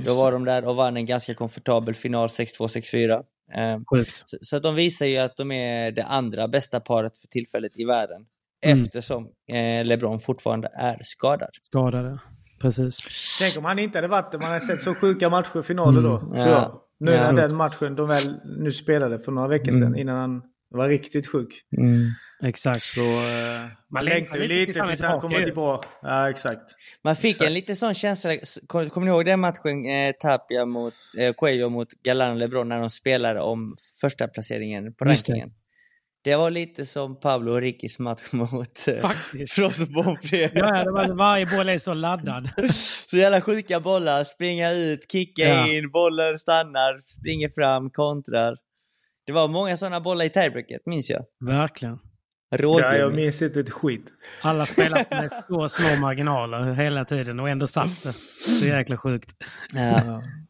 Då var de där och vann en ganska komfortabel final 6-2, 6-4. Eh, Sjukt. så, så att de visar ju att de är det andra bästa paret för tillfället i världen. Mm. Eftersom eh, LeBron fortfarande är skadad. Skadade. Precis. Tänk om han inte hade varit det. Man hade sett så sjuka matcher i finaler då. Mm. Tror Ja. jag. Nu Ja. när den matchen de väl nu spelade för några veckor sedan Mm. innan han var riktigt sjuk. Exakt. Så eh, man längtar längtar ju lite lite tills han kommer tillbaka. Ja, exakt. Man fick Exakt. en lite sån känsla, kommer kommer ni ihåg den matchen eh, Tapia mot eh, Cuello mot Galan och LeBron när de spelade om första placeringen på Just rankingen? Det var lite som Pablo och Rickis match mot eh. Frost Bonfré. Ja, det var, varje boll är så laddad. Så jävla sjuka bollar, springa ut, kicka Ja. in, bollar stannar, springer fram, kontrar. Det var många sådana bollar i tiebreaket, minns jag. Verkligen. Ja, Rågummi. jag minns inte ett skit. Alla spelat med så små marginaler hela tiden och ändå satt det. Så jäkla sjukt. Ja.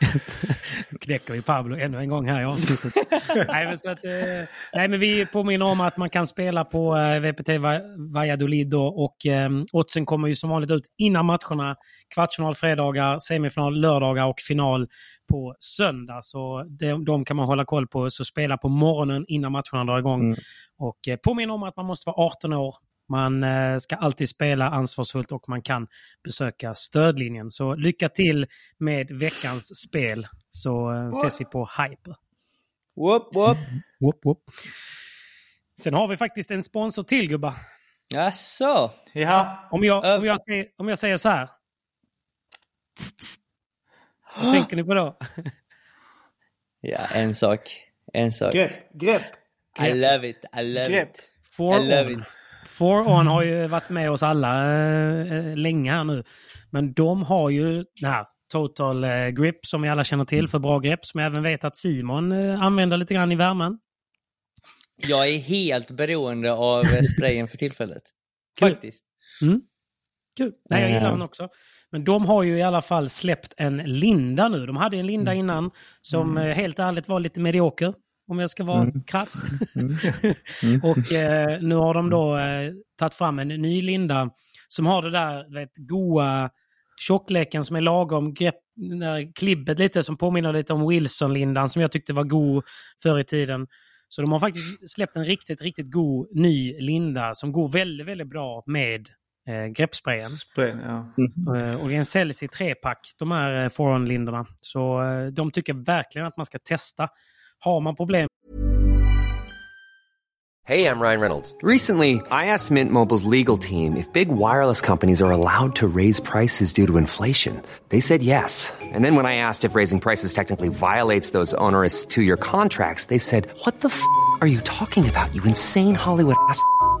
knäcker vi Pablo ännu en gång här i avsnittet. nej, men så att, eh, nej, men vi påminner om att man kan spela på eh, VPT Va- Valladolid då, och eh, oddsen kommer ju som vanligt ut innan matcherna. Kvartsfinal fredagar, semifinal lördagar och final på söndag. Så de, de kan man hålla koll på. Så spela på morgonen innan matcherna drar igång. Mm. Och eh, påminner om att man måste vara 18 år. Man eh, ska alltid spela ansvarsfullt och man kan besöka stödlinjen. Så lycka till med veckans spel så eh, ses vi på Hyper. Whoop, whoop. Whoop, whoop. Sen har vi faktiskt en sponsor till gubbar. Jaså? Ja, Om jag, om jag, säger, om jag säger så här. Tss, tss. Vad tänker ni på då? Ja, en sak. En sak. grepp, grepp. I love it, I love Grepp. it. I love it. For On har ju varit med oss alla eh, eh, länge här nu. Men de har ju den här Total eh, Grip som vi alla känner till för bra grepp. Som jag även vet att Simon eh, använder lite grann i värmen. Jag är helt beroende av eh, sprayen för tillfället. Kul. Faktiskt. Mm. Kul. Nej, jag gillar den också. Men de har ju i alla fall släppt en Linda nu. De hade en Linda Mm. innan som eh, helt ärligt var lite medioker. Om jag ska vara Mm. krass. och eh, nu har de då eh, tagit fram en ny Linda som har det där du vet, goa tjockleken som är lagom, grepp, klibbet lite som påminner lite om Wilson-lindan som jag tyckte var god förr i tiden. Så de har faktiskt släppt en riktigt, riktigt god ny linda som går väldigt, väldigt bra med eh, greppsprayen. Spray, ja. Eh, och den säljs i trepack, de här eh, Foron-lindorna. Så eh, de tycker verkligen att man ska testa. Har man problem Hey, I'm Ryan Reynolds. Recently, I asked Mint Mobile's legal team if big wireless companies are allowed to raise prices due to inflation. They said yes. And then when I asked if raising prices technically violates those onerous two year contracts, they said, What the f are you talking about, you insane Hollywood ass?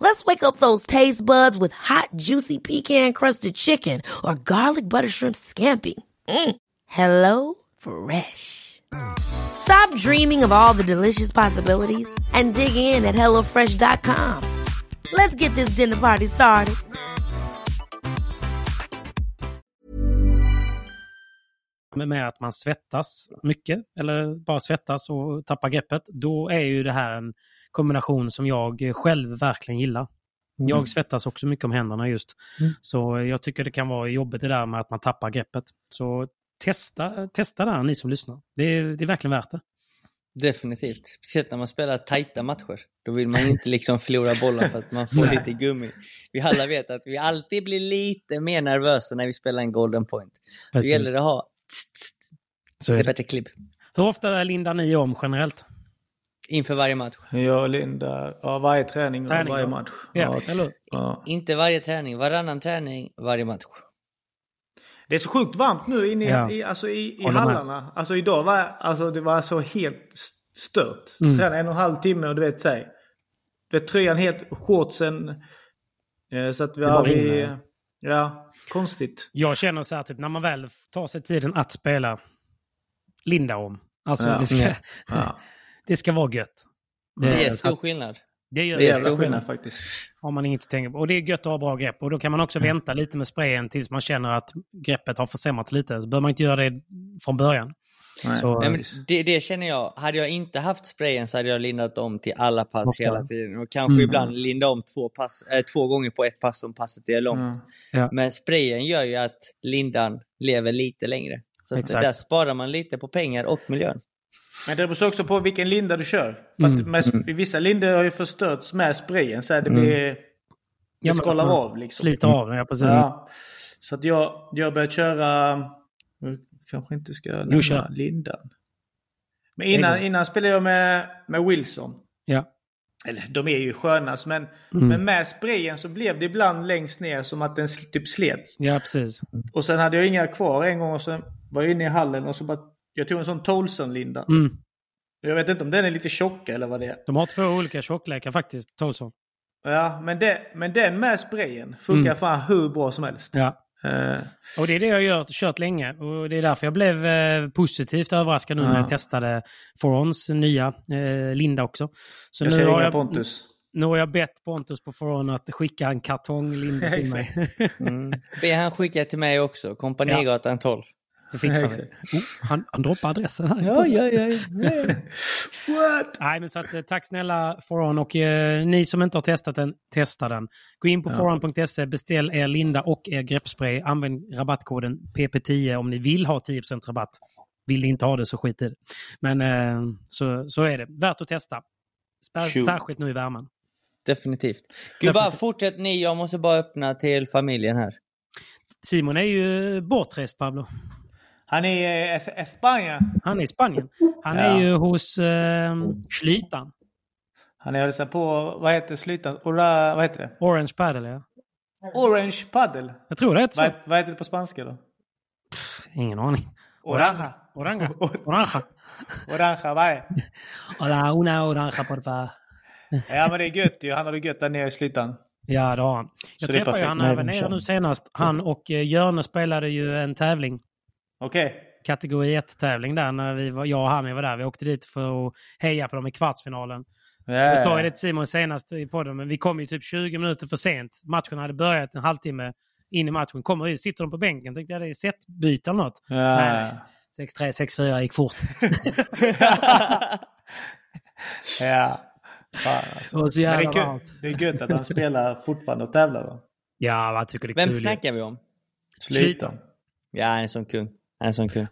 Let's wake up those taste buds with hot, juicy pecan-crusted chicken or garlic butter shrimp scampi. Mm. Hello Fresh. Stop dreaming of all the delicious possibilities and dig in at HelloFresh.com. Let's get this dinner party started. med att man svettas mycket eller bara svettas och tappar greppet, då är ju det här en kombination som jag själv verkligen gillar. Jag svettas också mycket om händerna just. Så jag tycker det kan vara jobbigt det där med att man tappar greppet. Så testa, testa det här ni som lyssnar. Det är, det är verkligen värt det. Definitivt. Speciellt när man spelar tajta matcher. Då vill man inte liksom förlora bollen för att man får lite gummi. Vi alla vet att vi alltid blir lite mer nervösa när vi spelar en golden point. Då Precis. gäller det att ha tst, tst, Så är det. bättre klibb Hur ofta lindar ni om generellt? Inför varje match. Jag och Linda, ja, varje träning och Träning, varje ja. match. Ja, eller hur? ja. Inte varje träning, varannan träning, varje match. Det är så sjukt varmt nu inne i, Ja. i, alltså i, i Håller med. hallarna. Alltså idag var alltså, det var så helt st- stört. Mm. Träna en och en halv timme och du vet, säg. Du vet tröjan helt, shortsen. Eh, så att vi har... Vi, ja, konstigt. Jag känner så här, typ, när man väl tar sig tiden att spela linda om. Alltså Ja. det, ska, Ja. det ska vara gött. Det är så stor skillnad. Det gör Det är stor skillnad faktiskt. har man inget att tänka på. Och det är gött att ha bra grepp. Och då kan man också vänta lite med sprayen tills man känner att greppet har försämrats lite. Så behöver man inte göra det från början. Nej. Så, Nej, det, det känner jag. Hade jag inte haft sprayen så hade jag lindat om till alla pass Ofta. hela tiden. Och kanske Mm. ibland linda om två, pass, äh, två gånger på ett pass om passet är långt. Ja. Ja. Men sprayen gör ju att lindan lever lite längre. Så där sparar man lite på pengar och miljön. Men det beror också på vilken linda du kör. För Mm. med, Vissa lindor har ju förstörts med sprayen. Så det blir... det men- skalar ja. av liksom. Sliter av ja precis. Ja. Så att jag, jag börjar köra... jag Kanske inte ska nämna. Lindan. Men innan, innan spelade jag med, med Wilson. Ja. Eller de är ju skönast men, Mm. men med sprayen så blev det ibland längst ner som att den typ slets. ja, precis. Och sen hade jag inga kvar en gång och sen var jag inne i hallen och så bara... Jag tog en sån Tolson-linda. Mm. Jag vet inte om den är lite tjockare eller vad det är. De har två olika tjocklekar faktiskt, Tolson. Ja, men, det, men den med sprayen funkar Mm. fan hur bra som helst. Ja. Eh, Och det är det jag gör, kört länge. Och det är därför jag blev eh, positivt överraskad nu Ja. när jag testade Forons nya eh, Linda också. Så jag nu ser har jag, Pontus. nu har jag bett Pontus på Foron att skicka en kartong Linda till mig. Mm. Be han skicka till mig också. Kompanigatan 12. Det fixar vi. Oh, han, han droppar adressen här. Ja, ja, ja. ja. What? Nej, men så att, eh, tack snälla Foron och eh, ni som inte har testat den, testa den. Gå in på foron.se, beställ er Linda och er greppspray. Använd rabattkoden PP10 om ni vill ha 10% rabatt. Vill ni inte ha det så skit i det. Men eh, så, så är det. Värt att testa. Särskilt nu i värmen. Definitivt. Gud, bara fortsätt ni. Jag måste bara öppna till familjen här. Simon är ju bortrest Pablo. Han är F- F-Spanien. Han är i Spanien. Han Ja. är ju hos eh, Schlytan. Han är alltså på, vad heter slutan? Ora, vad heter det? Orange Paddle, ja. Orange paddle. Jag tror det heter så. Vad, vad heter det på spanska då? Ingen aning. Oranga. Oranga. Oranga. Oranga, vad är Hola, una oranja por favor. Ja men det är gött ju. Han har det gött där nere i slutan. Ja, det har han. Jag träffade ju han även nere nu senast. Han och eh, Jörne spelade ju en tävling. Okej. Kategori 1-tävling där när vi var, jag och Hami var där. Vi åkte dit för att heja på dem i kvartsfinalen. Jag sa ja, det till Simon senast i podden, men vi kom ju typ 20 minuter för sent. Matchen hade börjat en halvtimme in i matchen. Kommer ut, sitter de på bänken. Tänkte jag det är setbyte eller något. Ja. Nej, 6-3, 6-4 gick fort. ja. Fan, alltså. Det var så det, jävla är varmt. det är gött att han spelar fortfarande och tävlar då. Ja, jag tycker det är Vem kul. ju. snackar vi om? Sluta. Ja, han är en sån kung. Han är en sån kung.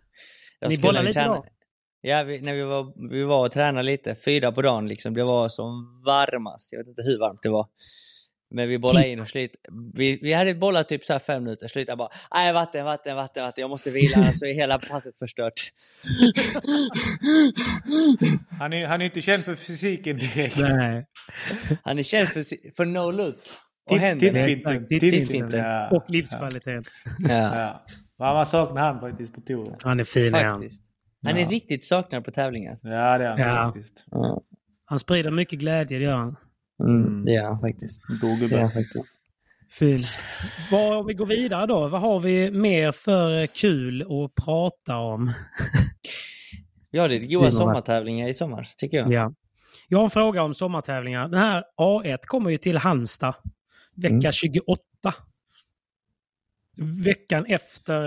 Jag Ni bollar lite träna- då? Ja, vi, när vi var, vi var och tränade lite. Fyra på dagen liksom. Det var som varmast. Jag vet inte hur varmt det var. Men vi bollade in och slit. Vi, vi hade bollat typ så här fem minuter. Slutade bara, nej vatten, vatten, vatten, vatten. Jag måste vila annars så är hela passet förstört. Han är, han är inte känd för fysiken direkt. Nej. Han är känd för, för no look. Och händerna. Tittfinten. Och livskvaliteten. Ja, Ja. Man saknar han faktiskt på touren. Han är fin är han. faktiskt. Han är Ja. riktigt saknad på tävlingar. Ja, det är han Ja. faktiskt. Ja. Han sprider mycket glädje, det gör han. Mm, det är han faktiskt. God Det är han faktiskt. Fin. Vad, om vi går vidare då, vad har vi mer för kul att prata om? Vi har lite goda sommartävlingar i sommar, tycker jag. Ja. Jag har en fråga om sommartävlingar. Den här A1 kommer ju till Halmstad vecka Mm. 28. Veckan efter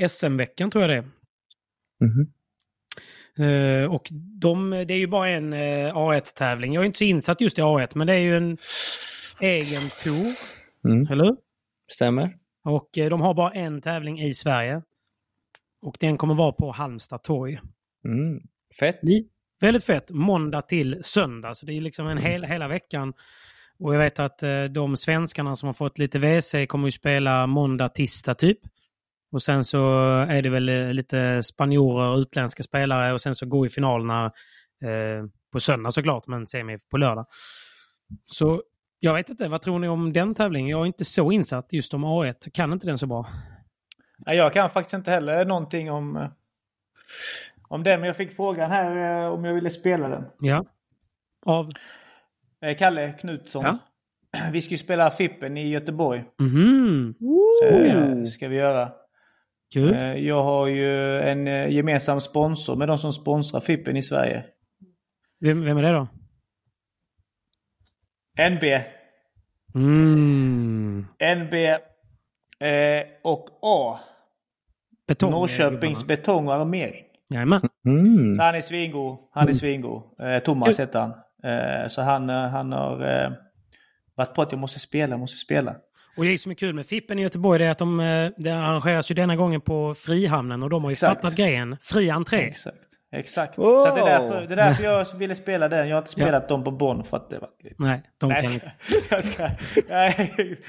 eh, SM-veckan tror jag det är. Mhm. Eh, och de, det är ju bara en eh, A1-tävling. Jag är inte så insatt just i A1, men det är ju en egen tour. Mm. Eller hur? Stämmer. Och eh, de har bara en tävling i Sverige. Och den kommer vara på Halmstad torg. Mm. Fett. Väldigt fett. Måndag till söndag. Så det är liksom en hel, hela veckan. Och jag vet att eh, de svenskarna som har fått lite WC kommer ju spela måndag, tisdag typ. Och sen så är det väl eh, lite spanjorer, utländska spelare och sen så går ju finalerna eh, på söndag såklart, men semi på lördag. Så jag vet inte, vad tror ni om den tävlingen? Jag är inte så insatt just om A1, kan inte den så bra. Ja, jag kan faktiskt inte heller någonting om, om det, men jag fick frågan här om jag ville spela den. Ja. Av? Eh, Kalle Knutsson. Ja. Vi ska ju spela Fippen i Göteborg. Mhm. Eh, ska vi göra. Kul. Eh, Jag har ju en gemensam sponsor med de som sponsrar Fippen i Sverige. Vem, vem är det då? NB. Mm. NB eh, och A. Betong. Norrköpings betong och armering. Jajamän. Mm. Så han är svingod. Han är svingod. Eh, Thomas heter han. Eh, så han, eh, han har eh, varit på att jag måste spela, jag måste spela. Och det som är kul med Fippen i Göteborg det är att de, det arrangeras ju denna gången på Frihamnen och de har ju Exakt. fattat grejen. Fri entré. Exakt. Exakt. Oh! Så att det, är därför, det är därför jag ville spela den. Jag har inte spelat dem på Bonn för att det var lite... Nej, de Nej, kan jag inte. ska, jag ska, nej.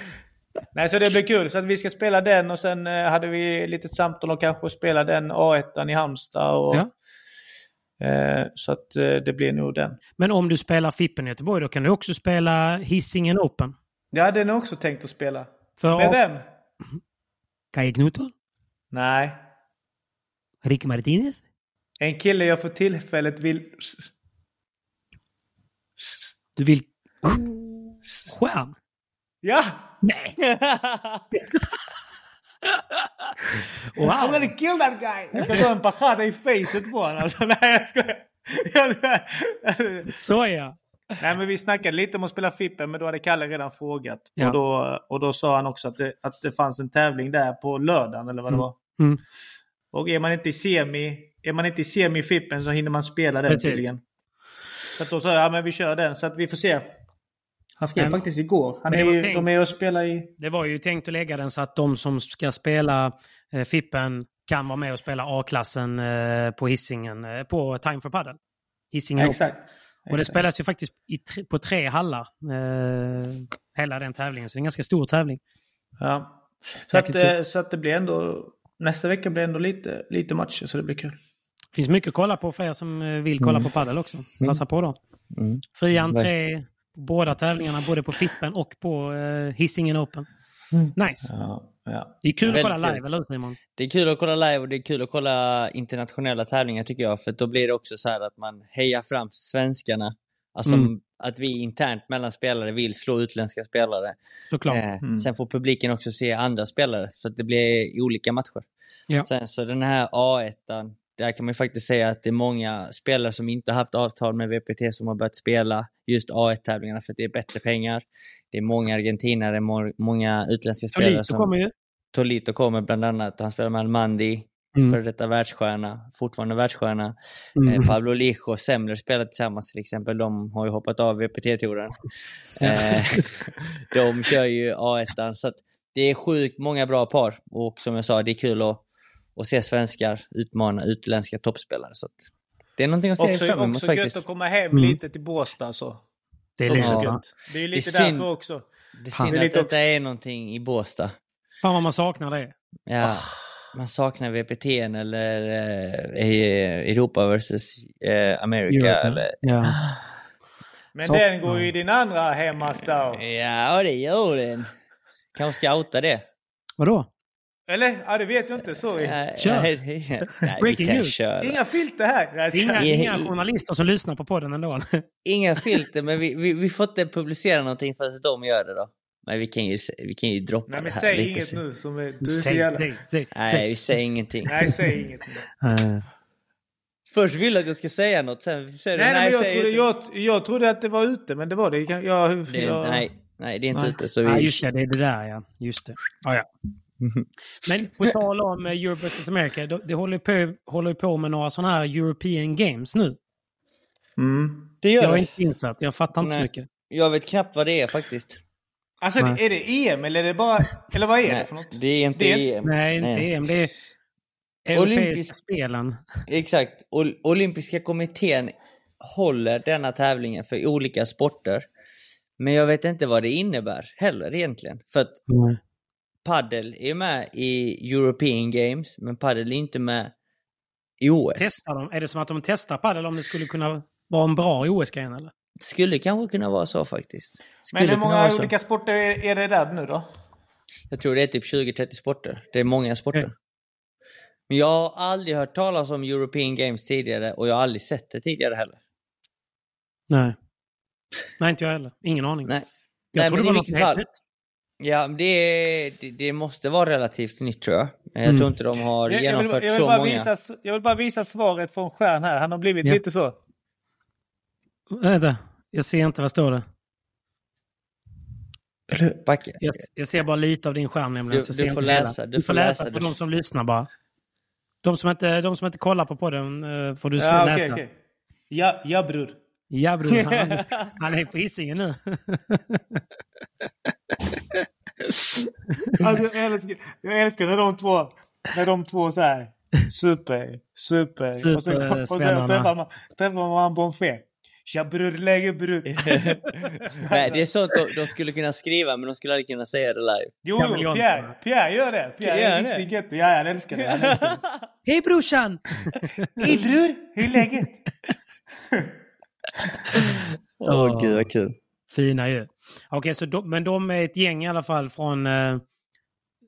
nej, så det blir kul. Så att vi ska spela den och sen hade vi lite samtal om kanske att spela den A1 i Halmstad. Och, Ja. Eh, så att eh, det blir nog den. Men om du spelar Fippen i Göteborg, då kan du också spela Hisingen Open. Jag hade nog också tänkt att spela. För Med vem? Kaje Knutsson, Nej. Ricky Martinez, En kille jag för tillfället vill... du vill... Stjärn? Ja! Nej! I'm gonna wow! kill that guy! Jag ska ta en bachata i facet på honom. Alltså, nej, jag skojar. Så ja. Nej men vi snackade lite om att spela Fippen men då hade Kalle redan frågat. Ja. Och, då, och då sa han också att det, att det fanns en tävling där på lördagen eller vad det Mm. var. Mm. Och är man inte i semi, är man inte i semi Fippen så hinner man spela den Precis. tydligen. Så då sa jag ja men vi kör den så att vi får se. Han skrev Men- faktiskt igår. Han är det var ju, tänkt- de är och spelar i... Det var ju tänkt att lägga den så att de som ska spela eh, Fippen kan vara med och spela A-klassen eh, på Hisingen eh, på Time for Padel. Hisingen Open. Exakt. Och det Exakt. spelas ju faktiskt i tre, på tre hallar. Eh, hela den tävlingen. Så det är en ganska stor tävling. Ja. Så, att, eh, så att det blir ändå... Nästa vecka blir ändå lite, lite matcher så det blir kul. finns mycket att kolla på för er som eh, vill kolla på padel också. Passa på då. Mm. Fri entré båda tävlingarna, både på Fippen och på eh, Hisingen Open. Nice. Ja, ja. Det är kul att kolla live, eller hur Simon? Det är kul att kolla live och det är kul att kolla internationella tävlingar tycker jag. För då blir det också så här att man hejar fram svenskarna. Alltså Mm. att vi internt mellan spelare vill slå utländska spelare. Såklart. Eh, Mm. Sen får publiken också se andra spelare. Så att det blir olika matcher. Ja. Sen så den här A1, där kan man ju faktiskt säga att det är många spelare som inte har haft avtal med VPT som har börjat spela just A1-tävlingarna för att det är bättre pengar. Det är många argentinare, må- många utländska spelare Tolito som... kommer ju. Tolito kommer bland annat. Han spelar med Almandi, Mm. före detta världsstjärna, fortfarande världsstjärna. Mm. Eh, Pablo Lijo och Semler spelar tillsammans till exempel. De har ju hoppat av VPT-touren. Eh, de kör ju A1. Så att det är sjukt många bra par. Och som jag sa, det är kul att, att se svenskar utmana utländska toppspelare. Så att det är någonting att se Också, fram emot också gött faktiskt. att komma hem Mm. lite till Båstad så. Det är Också lätt. Ja. gött. Det är ju lite Det är synd. därför också. Det är synd Det är att lite detta är någonting i Båstad. Fan vad man saknar det. Ja, Ah. man saknar VPT eller eh, Europa versus eh, America. Europe, Eller, Ja. Men Så- den går ju i din andra hemmastad. Ja, det gör den. Kanske ska outa det. Vadå? Eller? Ja, det vet jag inte. Sorry. Kör. Nej, vi Breaking kan news. köra. Inga filter här. Nej, ska- Inga, inga journalister som lyssnar på podden ändå. Inga filter, men vi, vi, vi får inte publicera någonting förrän de gör det då. Men vi kan ju, vi kan ju droppa Nej, men det här säg inget sen. nu. Som är, du är Säg, jävla... säg, säg, Nej, säg. vi säger ingenting. Nej, säg inget. Eh, Först vill du att jag ska säga något, sen säger du Nej, nej, nej, men jag, säg trodde, jag, jag trodde att det var ute, men det var det. Jag, jag, det, nej, nej, det är inte Nej. ute. Så Ja, vi, just det. Det är det där, ja. Just det. Ja, ja. Men på tal om eh, Europe vs America. Det, det håller, på, håller på med några sådana här European Games nu. Mm. det gör Jag är det. inte insatt. Jag fattar inte så Nej. mycket. Jag vet knappt vad det är faktiskt. Alltså, Nej. är det EM eller är det bara... Eller vad är det Nej, för något? det är inte Det är- EM. Nej, inte Nej. EM. Det är Europeiska Olympisk- spelen. Exakt. Ol- Olympiska kommittén håller denna tävlingen för olika sporter. Men jag vet inte vad det innebär heller egentligen. För att paddel är med i European Games, men paddel är inte med i OS. Testar de? Är det som att de testar padel om det skulle kunna vara en bra OS-gren eller? Skulle kanske kunna vara så faktiskt. Skulle Men hur många olika sporter är, det där nu då? Jag tror det är typ 20-30 sporter. Det är många sporter. Mm. Men jag har aldrig hört talas om European Games tidigare och jag har aldrig sett det tidigare heller. Nej. Nej, inte jag heller. Ingen aning. Nej. Jag Nej, tror det var något helt nytt. Ja, det, det, det måste vara relativt nytt tror jag. Jag Mm. tror inte de har Jag, jag, vill, genomfört jag, vill så bara många. visa, jag vill bara visa svaret från Stjärn här. Han har blivit Ja. lite så. Vänta, jag ser inte. Vad står det? Backa. Jag, jag ser bara lite av din skärm nämligen. Du- så du får läsa, du Du får får läsa läsa, för du- de som lyssnar bara. De som inte, de som inte kollar på podden eh, får du Ja, läsa. okej, okej. Ja, ja, bror. Ja bror, han, han är på Hisingen nu. Alltså, jag, älskar, jag älskar när de två, när de två så här Super, super. Super, och sen, och sen träffar man, träffar man fe. Tja bror, läge bror. Nej, det är sånt de, de skulle kunna skriva men de skulle aldrig kunna säga det live. Jo, Jag jo, Pierre. Pierre gör det. Pierre Gör det? riktigt gött. Ja, han älskar det. Hej brorsan! Hej bror, hur är läget? Åh gud vad kul. Fina ju. Okej, så de, men de är ett gäng i alla fall från eh,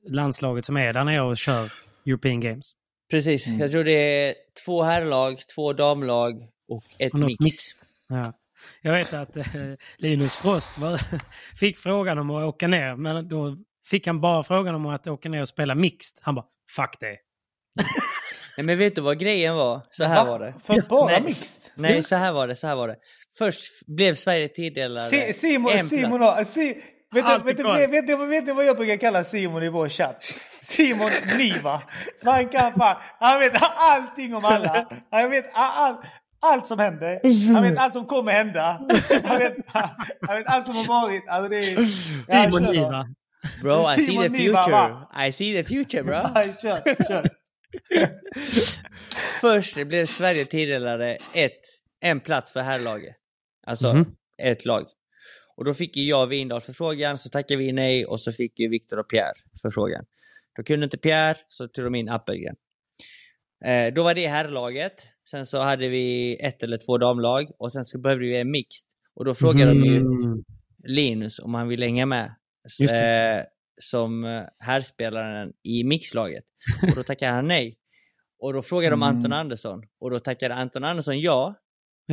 landslaget som är där nere och kör European Games. Precis, Mm. jag tror det är två herrlag, två damlag och ett Och mix. mix. Ja. Jag vet att eh, Linus Frost var, fick frågan om att åka ner, men då fick han bara frågan om att åka ner och spela mixed. Han bara, fuck det. Nej, men vet du vad grejen var? Så här Va? var det. För bara Nej. mixed? Nej, så här var det, så här var det. Först blev Sverige tilldelade Si- Simon, en Simon, plats. har- si, vet, du, vet, du, vet, du- vet du vad jag brukar kalla Simon i vår chatt? Simon Niva. Han kan fan, han vet allting om alla. Han vet all, allt som händer. Han vet allt som kommer hända. Han vet, han vet allt som har varit. Alltså det är, Simon. Niva. Bro, I see the future. I see the future bro. Ja, kör, kör. Först blev Sverige tilldelade ett, en plats för herrlaget. Alltså Mhm. ett lag. Och då fick ju jag Vindal förfrågan, så tackade vi nej och så fick ju Viktor och Pierre förfrågan. Då kunde inte Pierre, så tog de in Appelgren. Eh, då var det herrlaget. Sen så hade vi ett eller två damlag och sen så behövde vi en mixed. Och då frågade de ju Mm. Linus om han ville hänga med. Eh, som eh, herrspelaren i mixlaget. Och då tackade han nej. Och då frågade de Mm. Anton Andersson. Och då tackade Anton Andersson ja.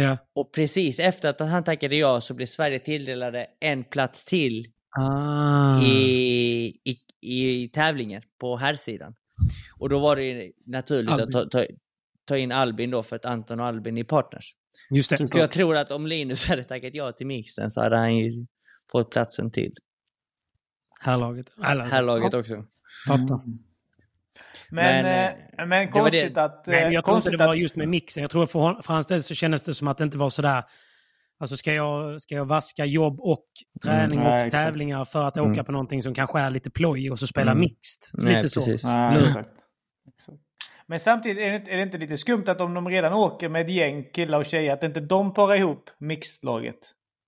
Ja. Och precis efter att han tackade ja så blev Sverige tilldelade en plats till Ah. i, i, i tävlingen på herrsidan. Och då var det naturligt Albin. att ta, ta, ta in Albin då för att Anton och Albin är partners. Just det. Så jag tror att om Linus hade tackat ja till mixen så hade han ju fått platsen till Herrlaget. Eller, alltså, herrlaget ja, också. Fattar. Men, Men, eh, men det var konstigt det. att... Nej, eh, men jag tror inte det var just med mixen. Jag tror för, hon, för hans del så kändes det som att det inte var sådär... Alltså ska jag, ska jag vaska jobb och träning Mm, och nej, exakt. tävlingar för att åka Mm. på någonting som kanske är lite ploj och så spela Mm. mixed? Nej, lite så. precis. Nej, Nu. exakt. exakt. Men samtidigt är det, inte, är det inte lite skumt att om de redan åker med ett gäng killar och tjejer att inte de parar ihop mixed-laget?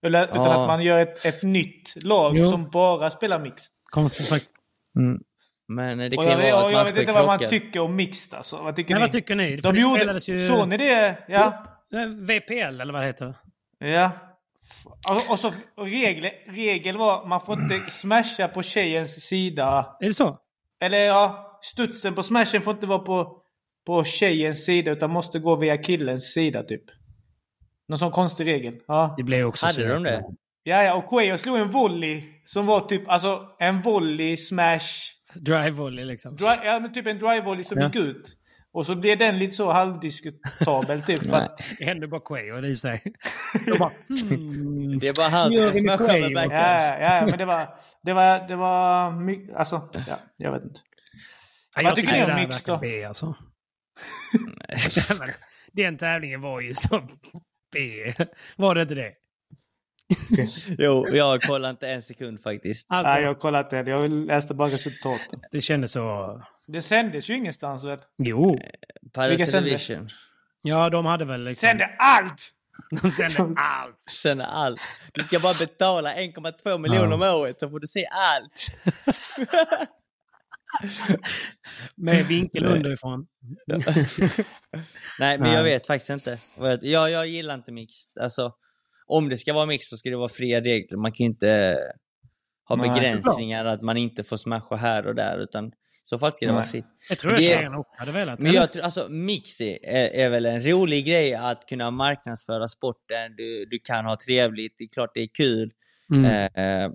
Eller, Utan Ja. att man gör ett, ett nytt lag Jo. som bara spelar mixed. Konstigt faktiskt. Mm. Men det kan jag, ju vara och att jag vet inte vad man tycker om mixed alltså. Vad tycker Men ni? vad tycker ni? De det gjorde... spelades ju... Såg ni det? Ja. Eh, VPL eller vad det heter. Ja. Och, och så regel, regel var man får inte smasha på tjejens sida. Är det så? Eller ja, studsen på smashen får inte vara på, på tjejens sida utan måste gå via killens sida typ. Någon sån konstig regel. Ja. Det blev också Hade de det? Ja, ja, och Quayo slog en volley som var typ, alltså en volley smash. Drive volley liksom. Dri, ja, men typ en drive volley som Ja. gick ut. Och så blev den lite så halvdiskutabel typ. för att, Det hände bara Quayo i sig. De bara, hmm. Det är bara han som smashar med Quayo? backhand. ja, ja, men det var, det var, det var mycket, alltså, ja, jag vet inte. Ja, Vad jag tycker ni om mix då? B alltså. Den tävlingen var ju så B. Var det inte det? Jo, jag kollar inte en sekund faktiskt. Alltså, Nej, jag har kollat det. Jag läste bara resultaten. Det kändes så... Det sändes ju ingenstans väl? Jo. Pirate Vilka sänder? Television. Ja, de hade väl liksom... Sände allt! De sände allt. Sen är allt. Du ska bara betala 1,2 miljoner om året så får du se allt. Med vinkel underifrån. Nej, men jag vet faktiskt inte. Jag, jag gillar inte mixed. Alltså, om det ska vara mixed så ska det vara fria regler. Man kan ju inte ha Nej. begränsningar att man inte får smasha här och där. Utan så fall ska det vara Nej. fritt. Jag tror Det- tjejerna också hade velat. Men jag tror, alltså mix är, är väl en rolig grej att kunna marknadsföra sporten. Du, du kan ha trevligt, det är klart det är kul. Mm. Eh,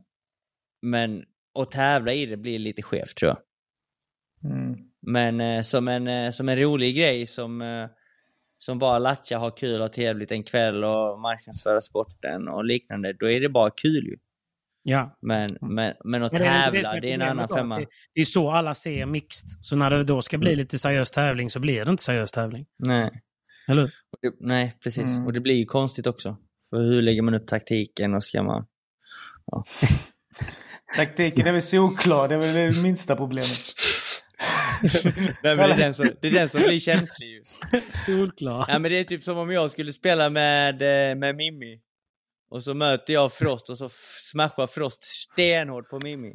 men att tävla i det blir lite skevt tror jag. Mm. Men eh, som, en, eh, som en rolig grej som, eh, som bara latcha, ha kul och trevligt en kväll och marknadsföra sporten och liknande, då är det bara kul ju. Ja. Men, men, men att Men det är inte tävla, som det är en annan då, femma. Det, det är så alla ser mixed. Så när det då ska bli lite seriös tävling så blir det inte seriös tävling. Nej. Eller det, nej, precis. Mm. Och det blir ju konstigt också. För hur lägger man upp taktiken och ska man... Taktiken är väl solklar, det är väl det minsta problemet. Nej, men det, är den som, det är den som blir känslig ju. Solklar. Ja, men det är typ som om jag skulle spela med, eh, med Mimmi. Och så möter jag Frost och så smashar Frost stenhårt på Mimmi.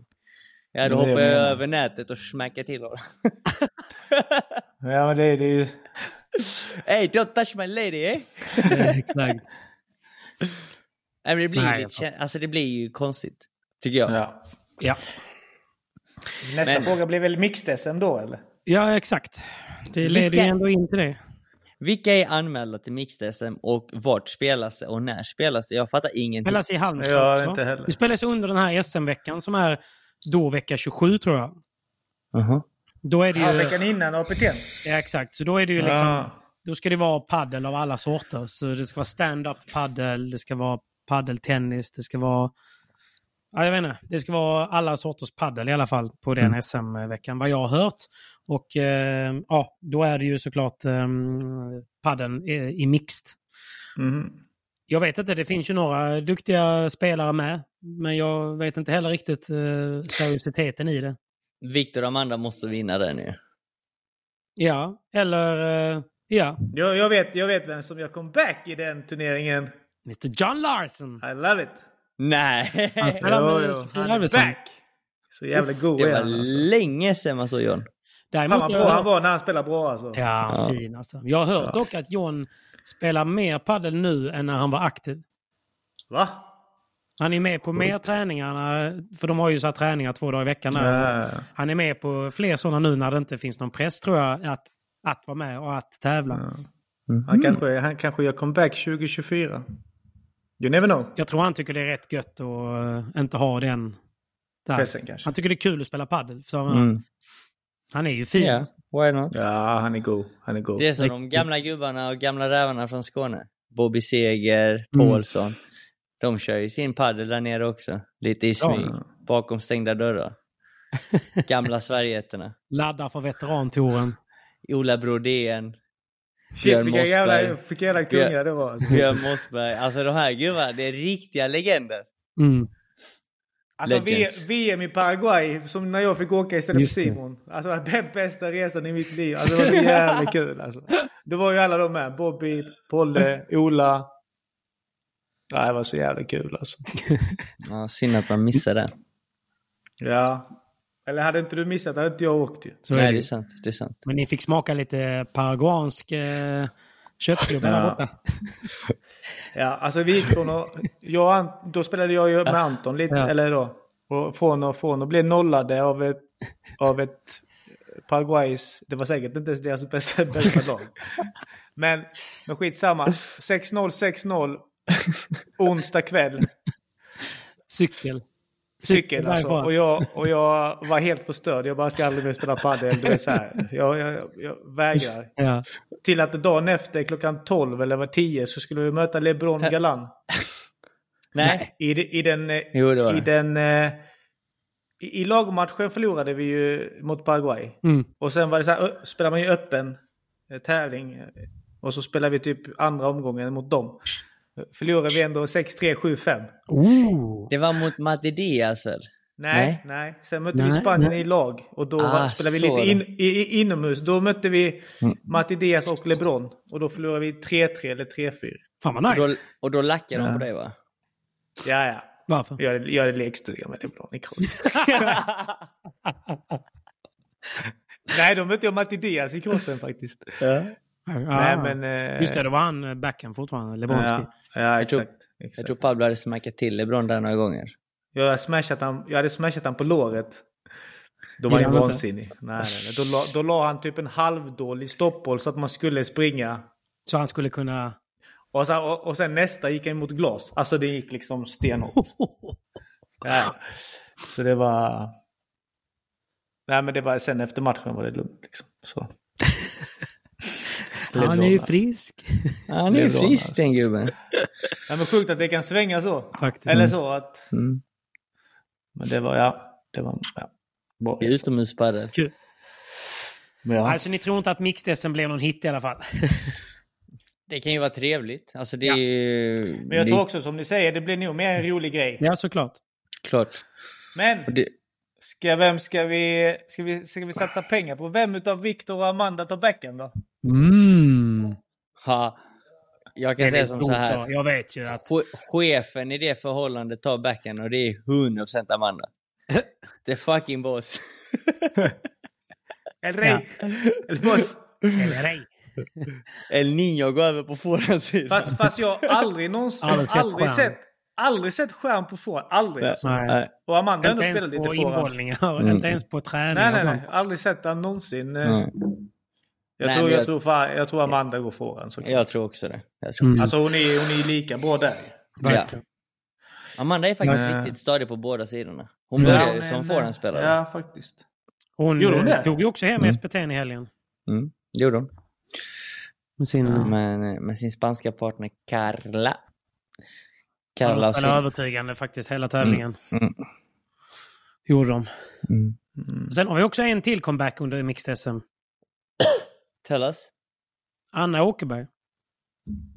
Ja, då är hoppar jag menar. över nätet och smackar till honom. Ja, men det, det är ju... Hey, don't touch my lady, eh? Exakt. Nej, men det blir, Nej, lite, alltså, det blir ju konstigt. Tycker jag. Ja. Ja. Nästa Men- fråga blir väl mixed-SM då, eller? ja, exakt. Det leder Vilka- ju ändå in till det. Vilka är anmälda till Mixed-SM och vart spelas det och när spelas det? Jag fattar ingenting. spelas i Halmstad Ja, också. inte heller. Det spelas under den här SM-veckan som är då vecka 27 tror jag. Mhm. Då är det ju... Ja, veckan innan APT. Ja, exakt. Så då är det ju liksom... Ja. Då ska det vara paddel av alla sorter. Så det ska vara stand-up paddel, det ska vara paddeltennis, det ska vara... Ja, jag vet inte. Det ska vara alla sorters paddel i alla fall på den Mm. SM-veckan, vad jag har hört. Och eh, ja, då är det ju såklart eh, paddeln i, i mixed. Mhm. Jag vet inte, det finns ju några duktiga spelare med. Men jag vet inte heller riktigt eh, seriositeten i det. Victor och Amanda måste vinna den nu. Ja, eller eh, ja, Jag, jag, vet, jag vet vem som gör comeback i den turneringen. Mr John Larson. I love it. Nej! Han spelar med han är Arvidsson. back. Så jävla god Det är var han alltså. länge sedan man såg John. Däremot, Fan vad bra han var när han spelade bra alltså. Ja, Ja. fin alltså. Jag har hört dock att John spelar mer paddel nu än när han var aktiv. Va? Han är med på mer träningar, för de har ju så här träningar två dagar i veckan. Där. Ja. Han är med på fler sådana nu när det inte finns någon press tror jag att, att vara med och att tävla. Mm. Han, kanske, han kanske gör comeback 2024. You never know. Jag tror han tycker det är rätt gött att uh, inte ha den där. Pressen kanske. Han tycker det är kul att spela paddel. Så Mm. Han är ju fin. Ja, why not? Ja, han är god. Han är god. Det är som de gamla gubbarna och gamla rävarna från Skåne. Bobby Seger, Paulsson. De kör ju sin paddel där nere också. Lite i smyg. Ja. Bakom stängda dörrar. Gamla Sverigeätterna. Laddar för veterantouren. Ola Brodén, Shit, Björn vilka jävla, Mossberg. vilka jävla kungar det var. Alltså, Björn Mossberg. Alltså de här gubbarna, det är riktiga legender. Mm. alltså v, Legends. VM i Paraguay, som när jag fick åka istället för Just det. Simon. Alltså den bästa resan i mitt liv. Alltså det var så jävla kul alltså. Det var ju alla de med. Bobby, Polle, Ola. Ja, det var så jävla kul alltså. Ja, synd att man missade den. Ja. Eller hade inte du missat hade inte jag åkt ju. Så är Nej, det. det är sant. Det är sant. Men ni fick smaka lite paraguansk eh, köttklubba där Ja. borta. Ja, alltså vi gick från. Jag, och Ant- då spelade jag ju med Anton lite, Ja. eller då. Och från och från och blev nollade av ett, av ett Paraguays... Det var säkert inte ens deras bästa, bästa lag. Men, men skitsamma. 6-0, 6-0. Onsdag kväll. Cykel. Cykel alltså. Och jag, och jag var helt förstörd. Jag bara ska aldrig mer spela padel. Du vet, så här. Jag, jag, jag vägrar. Ja. Till att dagen efter klockan 12 eller var 10 så skulle vi möta LeBron Galan. Nej. I, i den... eh, Jo, det var I den... eh, I, I lagmatchen förlorade vi ju mot Paraguay. Mm. Och sen var det så här, spelar man ju öppen eh, tävling. Och så spelar vi typ andra omgången mot dem. Förlorade vi ändå 6-3, 7-5. Oh. Det var mot Matti Diaz väl? Nej, Nej. nej. Sen mötte Nej, vi Spanien nej. i lag. Och då Ah, spelade vi lite in, i, i, inomhus. Då mötte vi Matti Diaz och LeBron. Och då förlorade vi 3-3 eller 3-4. Fan vad Och nice. då, och då lackade de Ja. på dig va? Ja, ja. Varför? Jag hade, jag hade lekstuga med LeBron i cross. nej, då mötte jag Matti Diaz i crossen faktiskt. Ja. Nej, men... eh, Just det, då var han eh, backen fortfarande. Lebronski. Ja, ja Jag tror- exakt. exakt. Jag tror Pablo hade smackat till LeBron där några gånger. Jag, hade smashat han, jag hade smashat han på låret. Då var han han vansinnig. Nej, nej, nej. Då, la, då la han typ en halvdålig stoppboll så att man skulle springa. Så han skulle kunna... Och sen, och, och sen nästa gick han mot glas. Alltså det gick liksom stenhårt. ja. Så det var... Nej men det var sen efter matchen var det lugnt liksom. Så. Han är ju frisk. Han är ju frisk alltså. den gubben. Ja, men sjukt att det kan svänga så. Faktiskt. Eller så att... Mm. Men det var ja. Det var ja. Bra utomhuspadel. Kul. Ja. Alltså ni tror inte att mixed blev någon hit i alla fall? Det kan ju vara trevligt. Alltså det Ja. är ju... Men jag det tror också som ni säger, det blir nog mer en rolig grej. ja, såklart. klart. Men det, Ska, vem ska vi, ska vi, ska vi satsa pengar på? Vem utav Viktor och Amanda tar backen då? Mm. Ha. Jag kan säga som så här. Jag vet ju att... che- Chefen i det förhållandet tar backen och det är 100% Amanda. The fucking boss. El Rey! El Boss! Eller ej. El Niño går över på forehandsidan. Fast, fast jag har aldrig någonsin, Aldrig aldrig sett sett, stjärn. aldrig sett stjärn på får. Aldrig. Nej. Alltså. Nej. Och Amanda har Inte ändå ens spelat på lite forehand. inbollningar, Mm. inte ens på träning. Nej, nej, nej. Aldrig sett han någonsin. Mm. Jag, Nej, tror, jag, jag- tror fan, jag tror Amanda går. Så. Jag tror också det. Jag tror Mm. också. Alltså hon är, hon är lika bra där. Verkligen. Amanda är faktiskt Nej. riktigt stadig på båda sidorna. Hon Ja, började hon är som en- forehandspelare. Ja, faktiskt. Hon, Gjorde hon eh, det? tog ju också hem Mm. SPT i helgen. Mm, gjorde hon. Med sin... Men, med sin spanska partner Carla. Ja, Carla och spelade övertygande faktiskt hela tävlingen. Mm. Gjorde de. Mm. Sen har vi också en till comeback under Mixed SM. Tell us. Anna Åkerberg.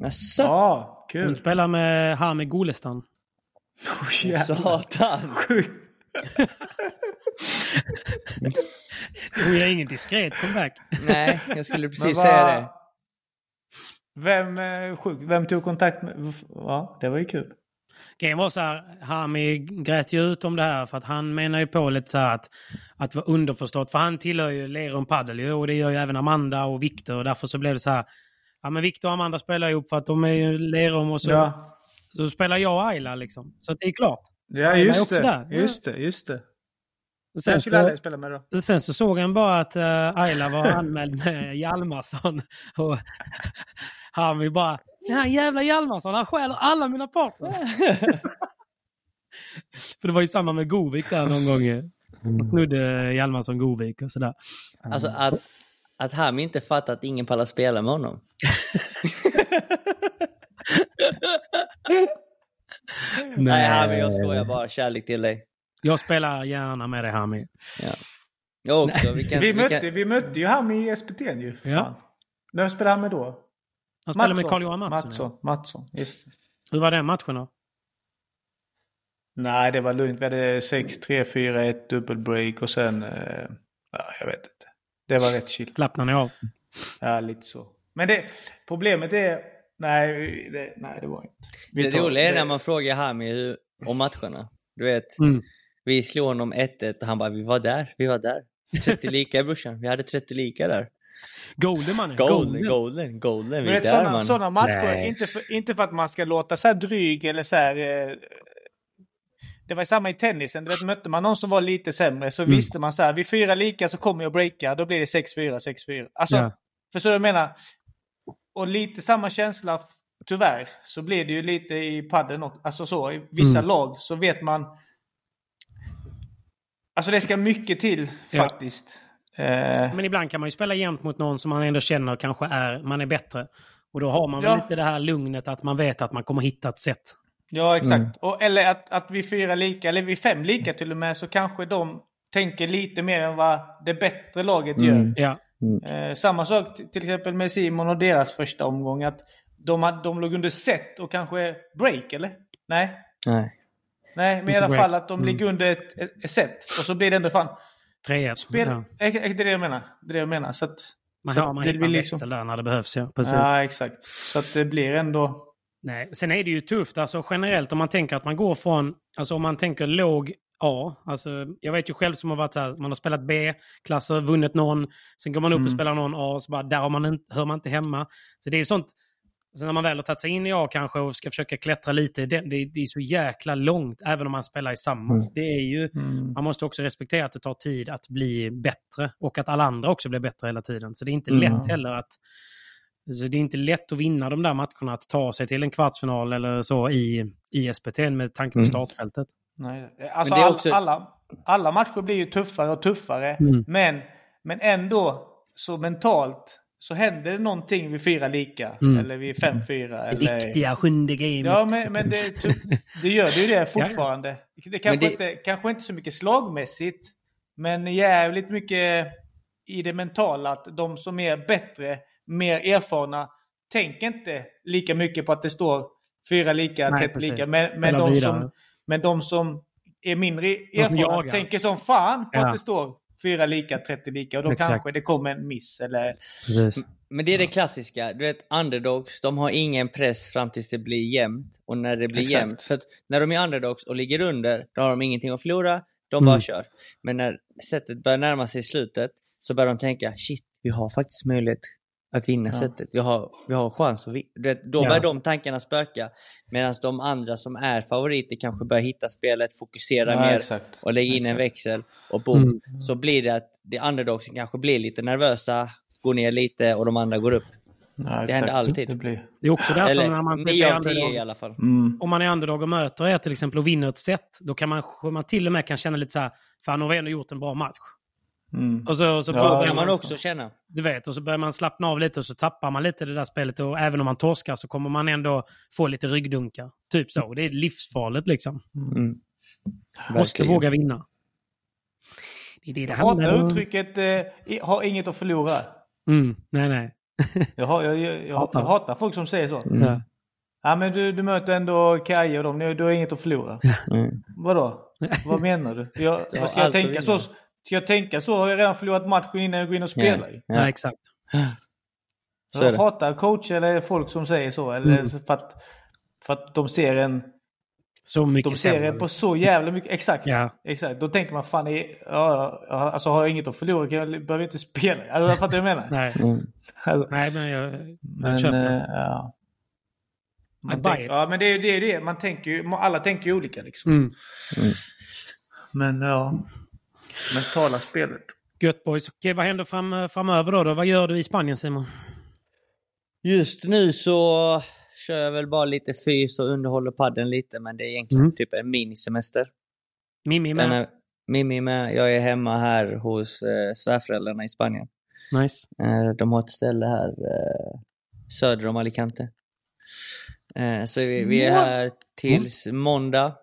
Jaså? Ja, Hon kul. spelar med Hami Golestan. Oh, jävlar. Satan! Sjukt. Hon gör ingen diskret comeback. Nej, jag skulle precis vad- säga det. Vem, eh, sjukt. Vem tog kontakt med... Ja, det var ju kul. Grejen var så här, Hami grät ju ut om det här för att han menar ju på lite så här att, att det var underförstått. För han tillhör ju Lerum Padel ju och det gör ju även Amanda och Viktor. Och därför så blev det så här, ja men Viktor och Amanda spelar ihop för att de är ju Lerum och så, Ja, så spelar jag och Ayla liksom. Så det är klart. ja just också det. där. Just det, just det. Och Sen så, spela med då. sen så såg han bara att uh, Ayla var anmäld med Hjalmarsson. Och Hami bara, den här jävla Hjalmarsson, han stjäler alla mina partners. För det var ju samma med Govik där någon gång. ju. Han snodde Hjalmarsson Govik och sådär. Alltså att, att Hami inte fattar att ingen pallar spela med honom. Nej, Hami, jag skojar bara. Kärlek till dig. Jag spelar gärna med dig Hami. Jag också. Vi kan, Vi vi mötte, kan, vi mötte ju han i SPT ju. Ja. Vem spelade han med då? Han spelar med Carl-Johan Mattsson. Mattsson. Mattsson. Just det. Hur var den matchen då? Nej, det var lugnt. Vi hade 6-3-4-1 dubbelbreak och sen... Eh, ja, jag vet inte. Det var rätt chill. Slappnade ni av? Ja, lite så. Men det, problemet är... Nej, det, nej, det var inte. Vi det tar- roliga är det- när man frågar Hami om matcherna. Du vet, Mm. vi slog honom 1-1 och han bara vi var där, vi var där. 30 lika brorsan, vi hade 30 lika där. Golden mannen. Golden, golden, golden, vi är där sådana, matcher, Nej. inte för, inte för att man ska låta så här dryg eller så här... Eh, det var samma i tennisen. Du vet, mötte man någon som var lite sämre så Mm. visste man så här, vid fyra lika så kommer jag breaka, då blir det 6-4, 6-4. Alltså, Ja. förstår du vad jag menar? Och lite samma känsla, tyvärr, så blir det ju lite i padden också. Alltså så, i vissa Mm. lag så vet man... Alltså det ska mycket till Ja. faktiskt. Eh, Men ibland kan man ju spela jämt mot någon som man ändå känner kanske är, man är bättre. Och då har man Ja. väl lite det här lugnet att man vet att man kommer hitta ett sätt. Ja, exakt. Och, eller att, att vi fyra lika, eller vi fem lika till och med, så kanske de tänker lite mer än vad det bättre laget gör. Ja. Eh, samma sak till exempel med Simon och deras första omgång. Att de, hade- de låg under set och kanske break, eller? Nej? Nej. Nej, men i alla fall att de ligger under ett, ett, ett set. Och så blir det ändå fan... 3-1. Spel, Ja. är, är det det jag menar? Det är det jag menar. Så att, Man så att man det en liksom, växel där när det behövs. Ja. Precis. Ja, exakt. Så att det blir ändå... Nej. Sen är det ju tufft alltså generellt om man tänker att man går från, alltså om man tänker låg A. Alltså, jag vet ju själv som har varit så här, man har spelat B-klasser, vunnit någon, sen går man upp Mm. och spelar någon A så bara där man hör man inte hemma. Så det är sånt, sen när man väl har tagit sig in i A kanske och ska försöka klättra lite, det, det, det är så jäkla långt även om man spelar i samma. Det är ju, Mm. man måste också respektera att det tar tid att bli bättre och att alla andra också blir bättre hela tiden. Så det är inte Mm. lätt heller att så det är inte lätt att vinna de där matcherna, att ta sig till en kvartsfinal eller så i, i SPT med tanke på Mm. startfältet. Nej. Alltså Men det är all, också- alla, alla matcher blir ju tuffare och tuffare. Mm. Men, men ändå så mentalt så händer det någonting vid fyra lika. Mm. Eller vid fem fyra. Det Eller... viktiga sjunde gamet. Ja, men, men det, det gör det ju det fortfarande. Det kanske, det- Inte, kanske inte så mycket slagmässigt. Men jävligt mycket i det mentala. Att de som är bättre, mer erfarna, tänker inte lika mycket på att det står fyra lika, Nej, tätt precis. lika. Men, men, de som, men de som är mindre erfarna tänker som fan på Ja. att det står fyra lika, 30 lika och då Exakt. kanske det kommer en miss eller... Precis. Men det är det klassiska. Du vet, underdogs, de har ingen press fram tills det blir jämnt. Och när det blir Exakt. jämnt, för att när de är underdogs och ligger under, då har de ingenting att förlora. De bara Mm. kör. Men när sättet börjar närma sig slutet, så börjar de tänka, shit, vi har faktiskt möjlighet att vinna Ja. sättet. Vi har, vi har chans att vinna. Då Ja. börjar de tankarna spöka. Medan de andra som är favoriter kanske börjar hitta spelet, fokusera Ja, mer exakt. och lägga in en Exakt. växel och boom. Mm. Så blir det att de underdogsen kanske blir lite nervösa, går ner lite och de andra går upp. Ja, Det exakt. händer alltid. Det blir... Det är också därför Eller när man 9 är av 10 i underdog, alla fall. Mm. om man är underdog och möter er till exempel och vinner ett set, då kan man, man till och med kan känna lite så här, fan nu har vi ändå gjort en bra match. Mm. Och så, och så Ja, börjar man så. också känna. Du vet, och så börjar man slappna av lite och så tappar man lite det där spelet. Och även om man torskar så kommer man ändå få lite ryggdunkar. Typ så. Det är livsfarligt liksom. Mm. Måste våga vinna. Det är det det Jag handlar hatar om. uttrycket eh, har inget att förlora. Mm, nej, nej. Jag, har, jag, jag, jag, Hatar. jag hatar folk som säger så. Ja. Ja men du, du möter ändå Kaje och dem, du, du har inget att förlora. Mm. Vadå? Vad menar du? Jag, har ska, jag tänka så. Ska jag tänka så har jag redan förlorat matchen innan jag går in och spelar. ju. Ja. Ja. exakt. Så jag hatar coacher eller folk som säger så. Eller Mm. för, att, för att de ser en Så mycket de ser sämre. en på så jävla mycket. Exakt. Ja. exakt. Då tänker man fan, är, ja, ja, alltså har jag inget att förlora kan jag behöver jag inte spela. Alltså, fattar du vad jag menar? Nej. Mm. Alltså, nej, men jag, jag men, köper eh, det. ja. Man it. ja men det är ju det. Man tänker ju, alla tänker ju olika liksom. Mm. Men ja. Mentala spelet. Gött boys. Okej, vad händer fram, framöver då, då? Vad gör du i Spanien Simon? Just nu så kör jag väl bara lite fys och underhåller padden lite, men det är egentligen Mm. typ en minisemester. Mimmi med? är, Mimmi med. Jag är hemma här hos eh, svärföräldrarna i Spanien. Nice. Eh, de har ett ställe här eh, söder om Alicante. Eh, så vi, vi är här tills måndag.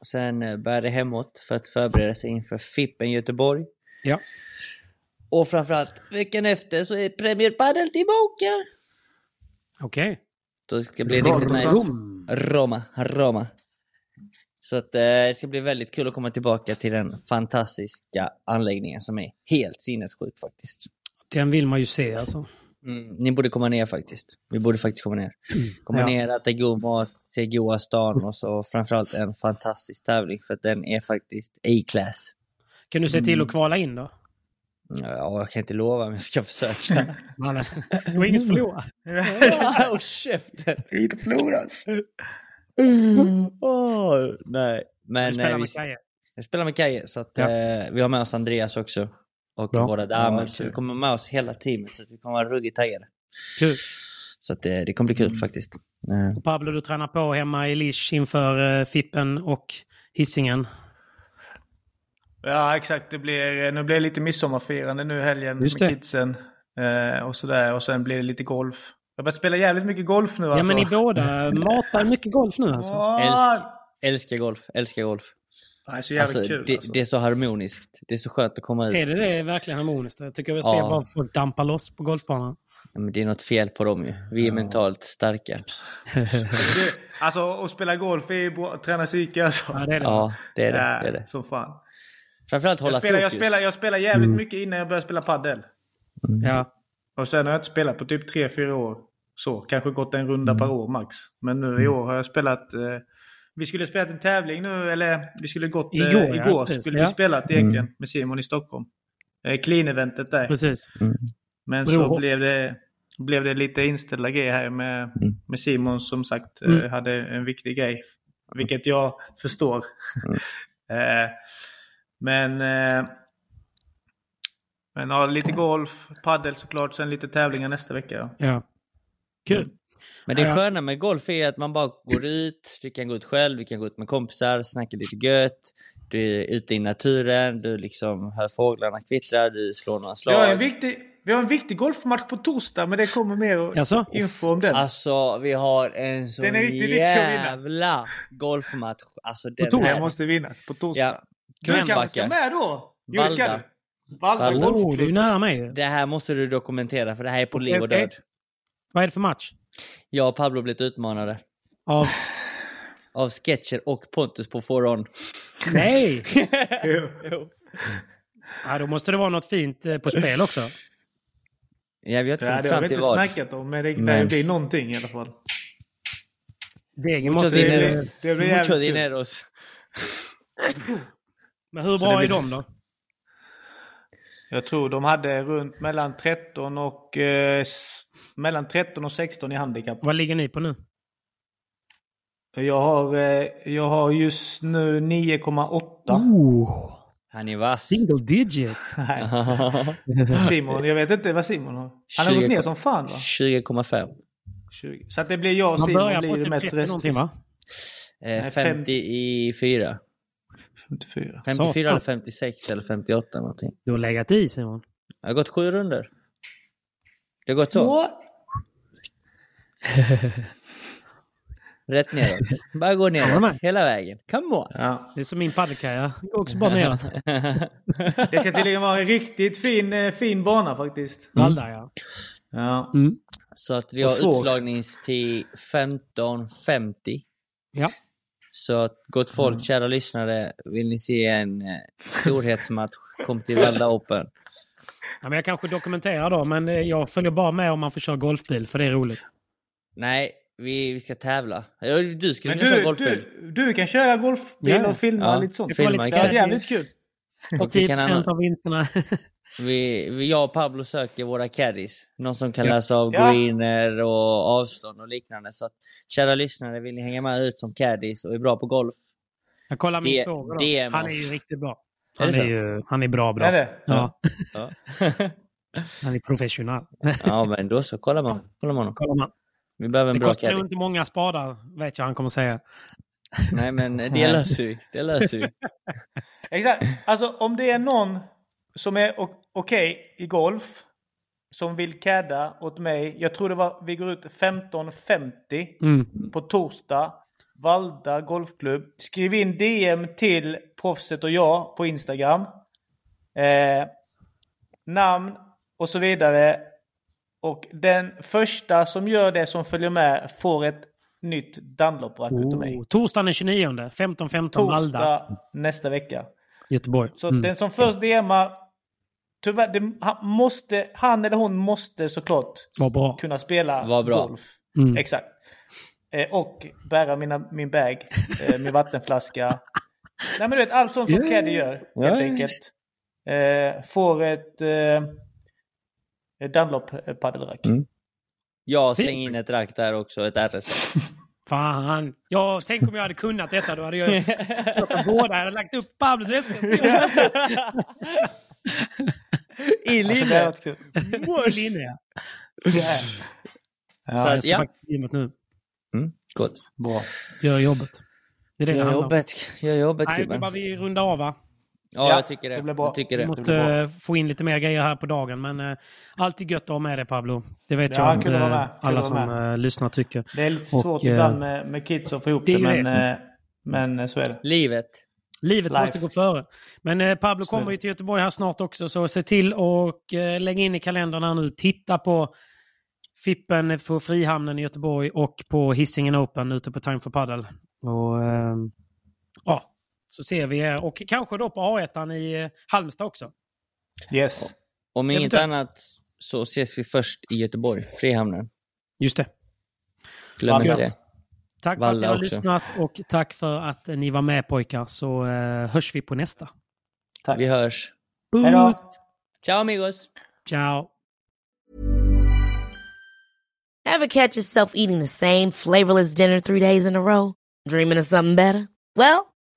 Och sen eh, bär det hemåt för att förbereda sig inför Fippen Göteborg. Ja. Och framförallt veckan efter så är Premier Padel tillbaka. Okej. Så det ska bli riktigt nice. Roma, Roma. Så att eh, det ska bli väldigt kul att komma tillbaka till den fantastiska anläggningen som är helt sinnessjuk faktiskt. Den vill man ju se alltså. Mm, ni borde komma ner faktiskt. Vi borde faktiskt komma ner. Komma Ja. ner, äta god mat, se goa stan och så framförallt en fantastisk tävling för att den är faktiskt A-class. Kan du se till att kvala in då? Ja, jag kan inte lova men jag ska försöka. Mannen. Du har inget att förlora. Håll käften! Inte förloras. Åh, nej. Du Men spelar eh, med Kaje. jag spelar med Kaje så att Ja. eh, vi har med oss Andreas också. Och Bra. våra damer. Ja, så vi kommer med oss hela teamet så att vi kommer vara ruggigt taggade. Kul. Så att eh, det kommer bli kul faktiskt. Eh, Och Pablo, du tränar på hemma i Lisch inför uh, Fippen och hissingen. Ja exakt, det blir, nu blir det lite midsommarfirande nu i helgen Just med det. kidsen. Eh, och sådär. Och sen blir det lite golf. Jag har börjat spela jävligt mycket golf nu Ja, alltså. men ni båda matar mycket golf nu alltså. Älsk, älskar golf, älskar golf. Nej, så Alltså, kul det, alltså. det är så harmoniskt. Det är så skönt att komma ut. Är det det verkligen harmoniskt? Jag tycker jag ser Ja. bara folk dampa loss på golfbanan. Ja, Men det är något fel på dem ju. Vi är mentalt starka. Alltså att spela golf är bra, träna psyke alltså. Ja, det är det. Ja, det är det. det, är det. Som fan. Framförallt hålla Jag spelar, jag, fokus. spelar, jag spelar jävligt mycket innan jag började spela paddel. Ja. Och sen har jag inte spelat på typ 3-4 år. Så, kanske gått en runda per år max. Men nu i år har jag spelat... Eh, vi skulle spelat en tävling nu, eller vi skulle gått... Eh, Igår, ja, igår precis. skulle Ja. vi spelat egentligen med Simon i Stockholm. Eh, Clean-eventet där. Precis. Men så Brohof. blev det, blev det lite inställda grejer här med, med Simon som sagt eh, Mm. hade en viktig grej. Vilket jag förstår. eh, men eh, men ja, lite golf, paddel såklart, sen lite tävlingar nästa vecka. Ja. Ja. Kul. Men det Ja. sköna med golf är att man bara går ut, du kan gå ut själv, du kan gå ut med kompisar, snacka lite gött. Du är ute i naturen, du liksom hör fåglarna kvittra, du slår några Vi, har en slag. viktig, vi har en viktig golfmatch på torsdag men det kommer mer Jaså? info om den. Alltså vi har en så Den är riktigt jävla golfmatch. Alltså den torsdag? Jag här. måste vinna på torsdag. Ja. du kanske ska med då? Jo, det ska Valda. du. Valda, Valda. Oh, du är nära mig. Det här måste du dokumentera för det här är på liv och död. Vad är det för match? Jag och Pablo blivit utmanade. Av... Av Sketcher och Pontus på foron. Nej! Jo. Ja, då måste det vara något fint eh, på spel också. Ja, vi har inte Ja, kommit det har fram vi till inte vad. snackat om, men det, Men- det blir någonting i alla fall. Degen Mucho måste... det blir Mucho jävligt kul. dineros. Men hur bra det är blir- de då? Jag tror de hade runt mellan 13 och eh, mellan 13 och 16 i handikapp. Vad ligger ni på nu? Jag har, eh, jag har just nu 9,8. Oh, Han är vass. single digit. Simon, jag vet inte vad Simon har. Han har 20. gått ner som fan va? 20,5. 20. Så att det blir jag och Man Simon börjar blir det typ mest 30 rest. någonting va? Eh, Nej, fem- 54. 54. 54 Satan. eller 56 eller 58 någonting. Du har legat i Simon. Jag har gått sju runder. Det har gått så. What? Rätt neråt. Bara gå neråt. Hela vägen. Come on. Ja. Det är som min paddelkarriär. Det går också bara neråt. Det ska tydligen vara en riktigt fin, eh, fin bana faktiskt. Valla ja. Ja. Mm. Så att vi har utslagningstid 15.50. Ja. Så att gott folk, Mm. kära lyssnare, vill ni se en eh, storhetsmatch, kom till Valda Open. ja men jag kanske dokumenterar då, men eh, jag följer bara med om man får köra golfbil, för det är roligt. Nej, vi, vi ska tävla. Du skulle kunna köra golfbil. du, du kan köra golfbil Ja. och filma Ja. lite sånt. Filma, lite Det är jävligt kul. Och Och vi 10 kan använda- av vinterna. Vi, vi, jag och Pablo söker våra caddies. Någon som kan Ja. läsa av Ja. greener och avstånd och liknande. Så att, kära lyssnare, vill ni hänga med ut som caddies och är bra på golf? Jag kollar min svåger Han är ju riktigt bra. Är Han är, så? ju, han är bra bra. Är det? Ja, Ja. han är professionell. ja, men då så. Kolla man. Kolla man. Kollar man. Vi behöver en Det bra kostar nog inte många spadar, vet jag han kommer säga. Nej, men det löser vi. Det löser vi. Exakt. Alltså om det är någon som är okej i golf. Som vill cadda åt mig. Jag tror det var, vi går ut 15.50 Mm. på torsdag. Valda Golfklubb. Skriv in DM till proffset och jag på Instagram. Eh, namn och så vidare. Och den första som gör det som följer med får ett nytt Dunlop-rack utav mig. Oh, torsdagen den 29, 15.15 Valda, Torsdag nästa vecka. Göteborg. Så Mm. den som först DMar, tyvärr, det, han, måste, han eller hon måste såklart kunna spela Var bra. golf. Mm. Exakt. Eh, och bära mina, min bag, eh, min vattenflaska. Nej men du vet, allt sånt som. Caddy gör helt enkelt. Eh, får ett eh, ett Dunlop paddelrack. Mm. Jag slänger in ett rack där också, ett RS. Fan! Ja, tänk om jag hade kunnat detta. Då hade jag plockat båda. Jag hade lagt upp Pablos väska. I Alltså, linne! I linne, ja. Så Jag att, ska ja. faktiskt gymmet nu. Mm, gott. Bra. Gör jobbet. Det är det Gör handlar om. jobbet. Gör jobbet, Nej, gubben. bara vi rundar av va? Ja, Ja, jag tycker det. det. Jag tycker Vi det. måste blir bra. eh, få in lite mer grejer här på dagen. Men eh, alltid gött att ha med dig Pablo. Det vet Ja, jag att eh, med. Alla som vara eh, lyssnar tycker. Det är lite Och, svårt eh, ibland med, med kids att få ihop det det, men, det. eh, men så är det. Livet. Livet Life. måste gå före. Men eh, Pablo Så kommer det. ju till Göteborg här snart också, så se till och eh, lägga in i kalendern här nu. Titta på Fippen på Frihamnen i Göteborg och på Hisingen Open ute på Time for Paddle. Och, eh, ja, så ser vi er. Och kanske då på A1 i eh, Halmstad också. Yes. Om inget Eventuellt. annat så ses vi först i Göteborg, Frihamnen. Just det. Glöm inte gött. det. Tack för att Valla ni har också. lyssnat och tack för att ni var med pojkar. Så eh, hörs vi på nästa. Tack. Vi hörs. Hej. Ciao amigos! Ciao! Ever catch yourself eating the same flavorless dinner three days in a row? Dreaming of something better? Well,